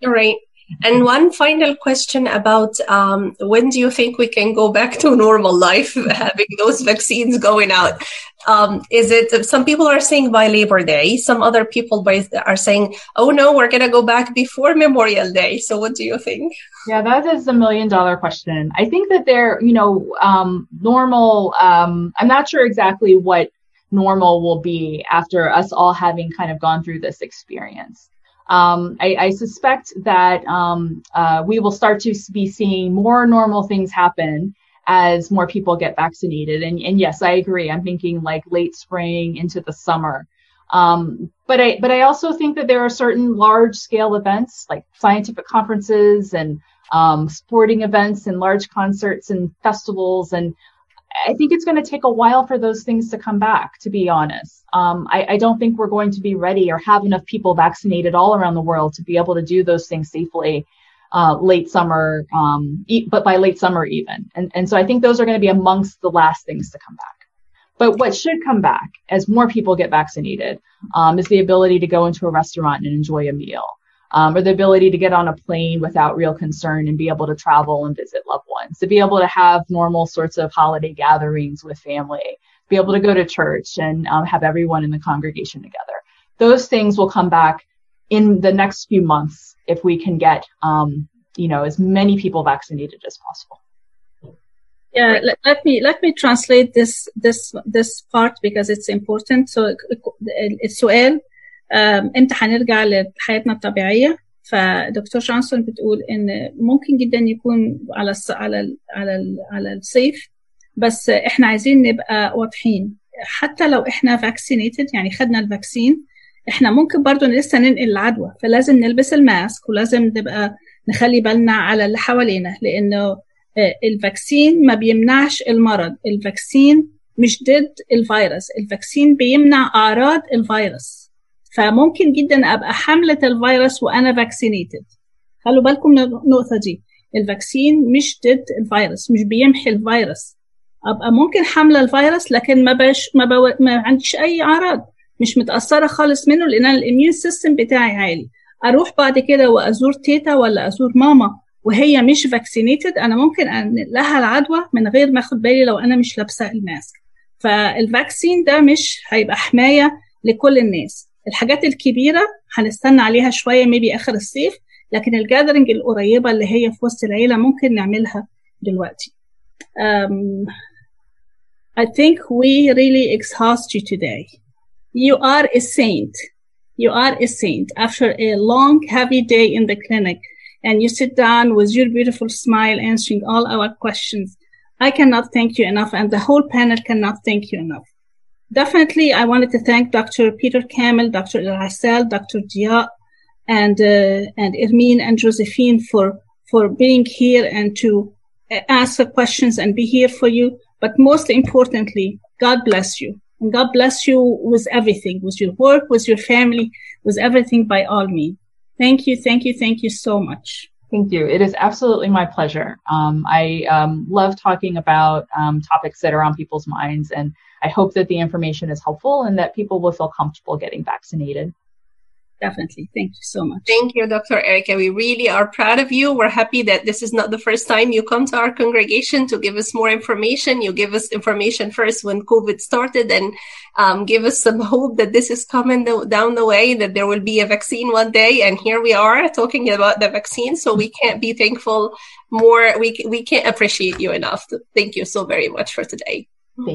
All right. And one final question about um, when do you think we can go back to normal life, having those vaccines going out? Um, is it some people are saying by Labor Day, some other people by, are saying, oh no, we're going to go back before Memorial Day. So what do you think? Yeah, that is a million dollar question. I think that they're, you know, um, normal. Um, I'm not sure exactly what normal will be after us all having kind of gone through this experience. Um, I, I, suspect that um, uh, we will start to be seeing more normal things happen as more people get vaccinated. And, and yes, I agree. I'm thinking like late spring into the summer. Um, but I but I also think that there are certain large scale events like scientific conferences and um, sporting events and large concerts and festivals and I think it's going to take a while for those things to come back, to be honest. Um, I, I, don't think we're going to be ready or have enough people vaccinated all around the world to be able to do those things safely uh, late summer, um, but by late summer even. And, and so I think those are going to be amongst the last things to come back. But what should come back as more people get vaccinated um, is the ability to go into a restaurant and enjoy a meal um, or the ability to get on a plane without real concern and be able to travel and visit loved ones, to be able to have normal sorts of holiday gatherings with family, be able to go to church and um, have everyone in the congregation together. Those things will come back in the next few months if we can get, um, you know, as many people vaccinated as possible. Yeah, let, let, me let me translate this this this part because it's important. So, uh, Suel, إمتى هنرجع لحياتنا الطبيعية؟ فدكتور جونسون بتقول إن ممكن جدا يكون على الص... على ال... على ال... على الصيف بس إحنا عايزين نبقى واضحين. حتى لو إحنا فاكسينيتد يعني خدنا الفاكسين إحنا ممكن برضو لسه ننقل العدوى. فلازم نلبس الماسك ولازم نبقى نخلي بالنا على اللي حوالينا لأنه الفاكسين ما بيمنعش المرض. الفاكسين مش ضد الفيروس. الفاكسين بيمنع أعراض الفيروس. فممكن جدا أبقى حملة الفيروس وأنا فاكسينيتد خلوا بالكم من النقطة دي. الفاكسين مش ضد الفيروس مش بيمحي الفيروس. أبقى ممكن حامله الفيروس لكن ما بش ما, بو... ما عنديش أي أعراض. مش متأثرة خالص منه لأن الاميون سيستم بتاعي عالي. أروح بعد كده وأزور تيتا ولا أزور ماما وهي مش فاكسينيتد أنا ممكن انقل لها العدوى من غير ما أخد بالي لو أنا مش لابسة الماسك. فالفاكسين ده مش هيبقى حماية لكل الناس. الحاجات الكبيره هنستنى عليها شوية ميبي اخر الصيف لكن الجاذرنج القريبه اللي هي في وسط العيله ممكن نعملها دلوقتي um, I think we really exhaust you today. You are a saint. You are a saint. After a long, heavy day in the clinic, and you sit down with your beautiful smile answering all our questions, I cannot thank you enough, and the whole panel cannot thank you enough. Definitely, I wanted to thank Dr. Peter Kamel, Dr. Rassel, Dr. Dia, and uh, and Irmine and Josephine for for being here and to ask the questions and be here for you. But most importantly, God bless you. And God bless you with everything, with your work, with your family, with everything by all means. Thank you, thank you, thank you so much. Thank you. It is absolutely my pleasure. Um, I um, love talking about um, topics that are on people's minds, and I hope that the information is helpful and that people will feel comfortable getting vaccinated. Definitely. Thank you so much. Thank you, Dr. Erica. We really are proud of you. We're happy that this is not the first time you come to our congregation to give us more information. You give us information first when COVID started and um, give us some hope that this is coming down the way, that there will be a vaccine one day. And here we are talking about the vaccine. So we can't be thankful more. We, we can't appreciate you enough. Thank you so very much for today.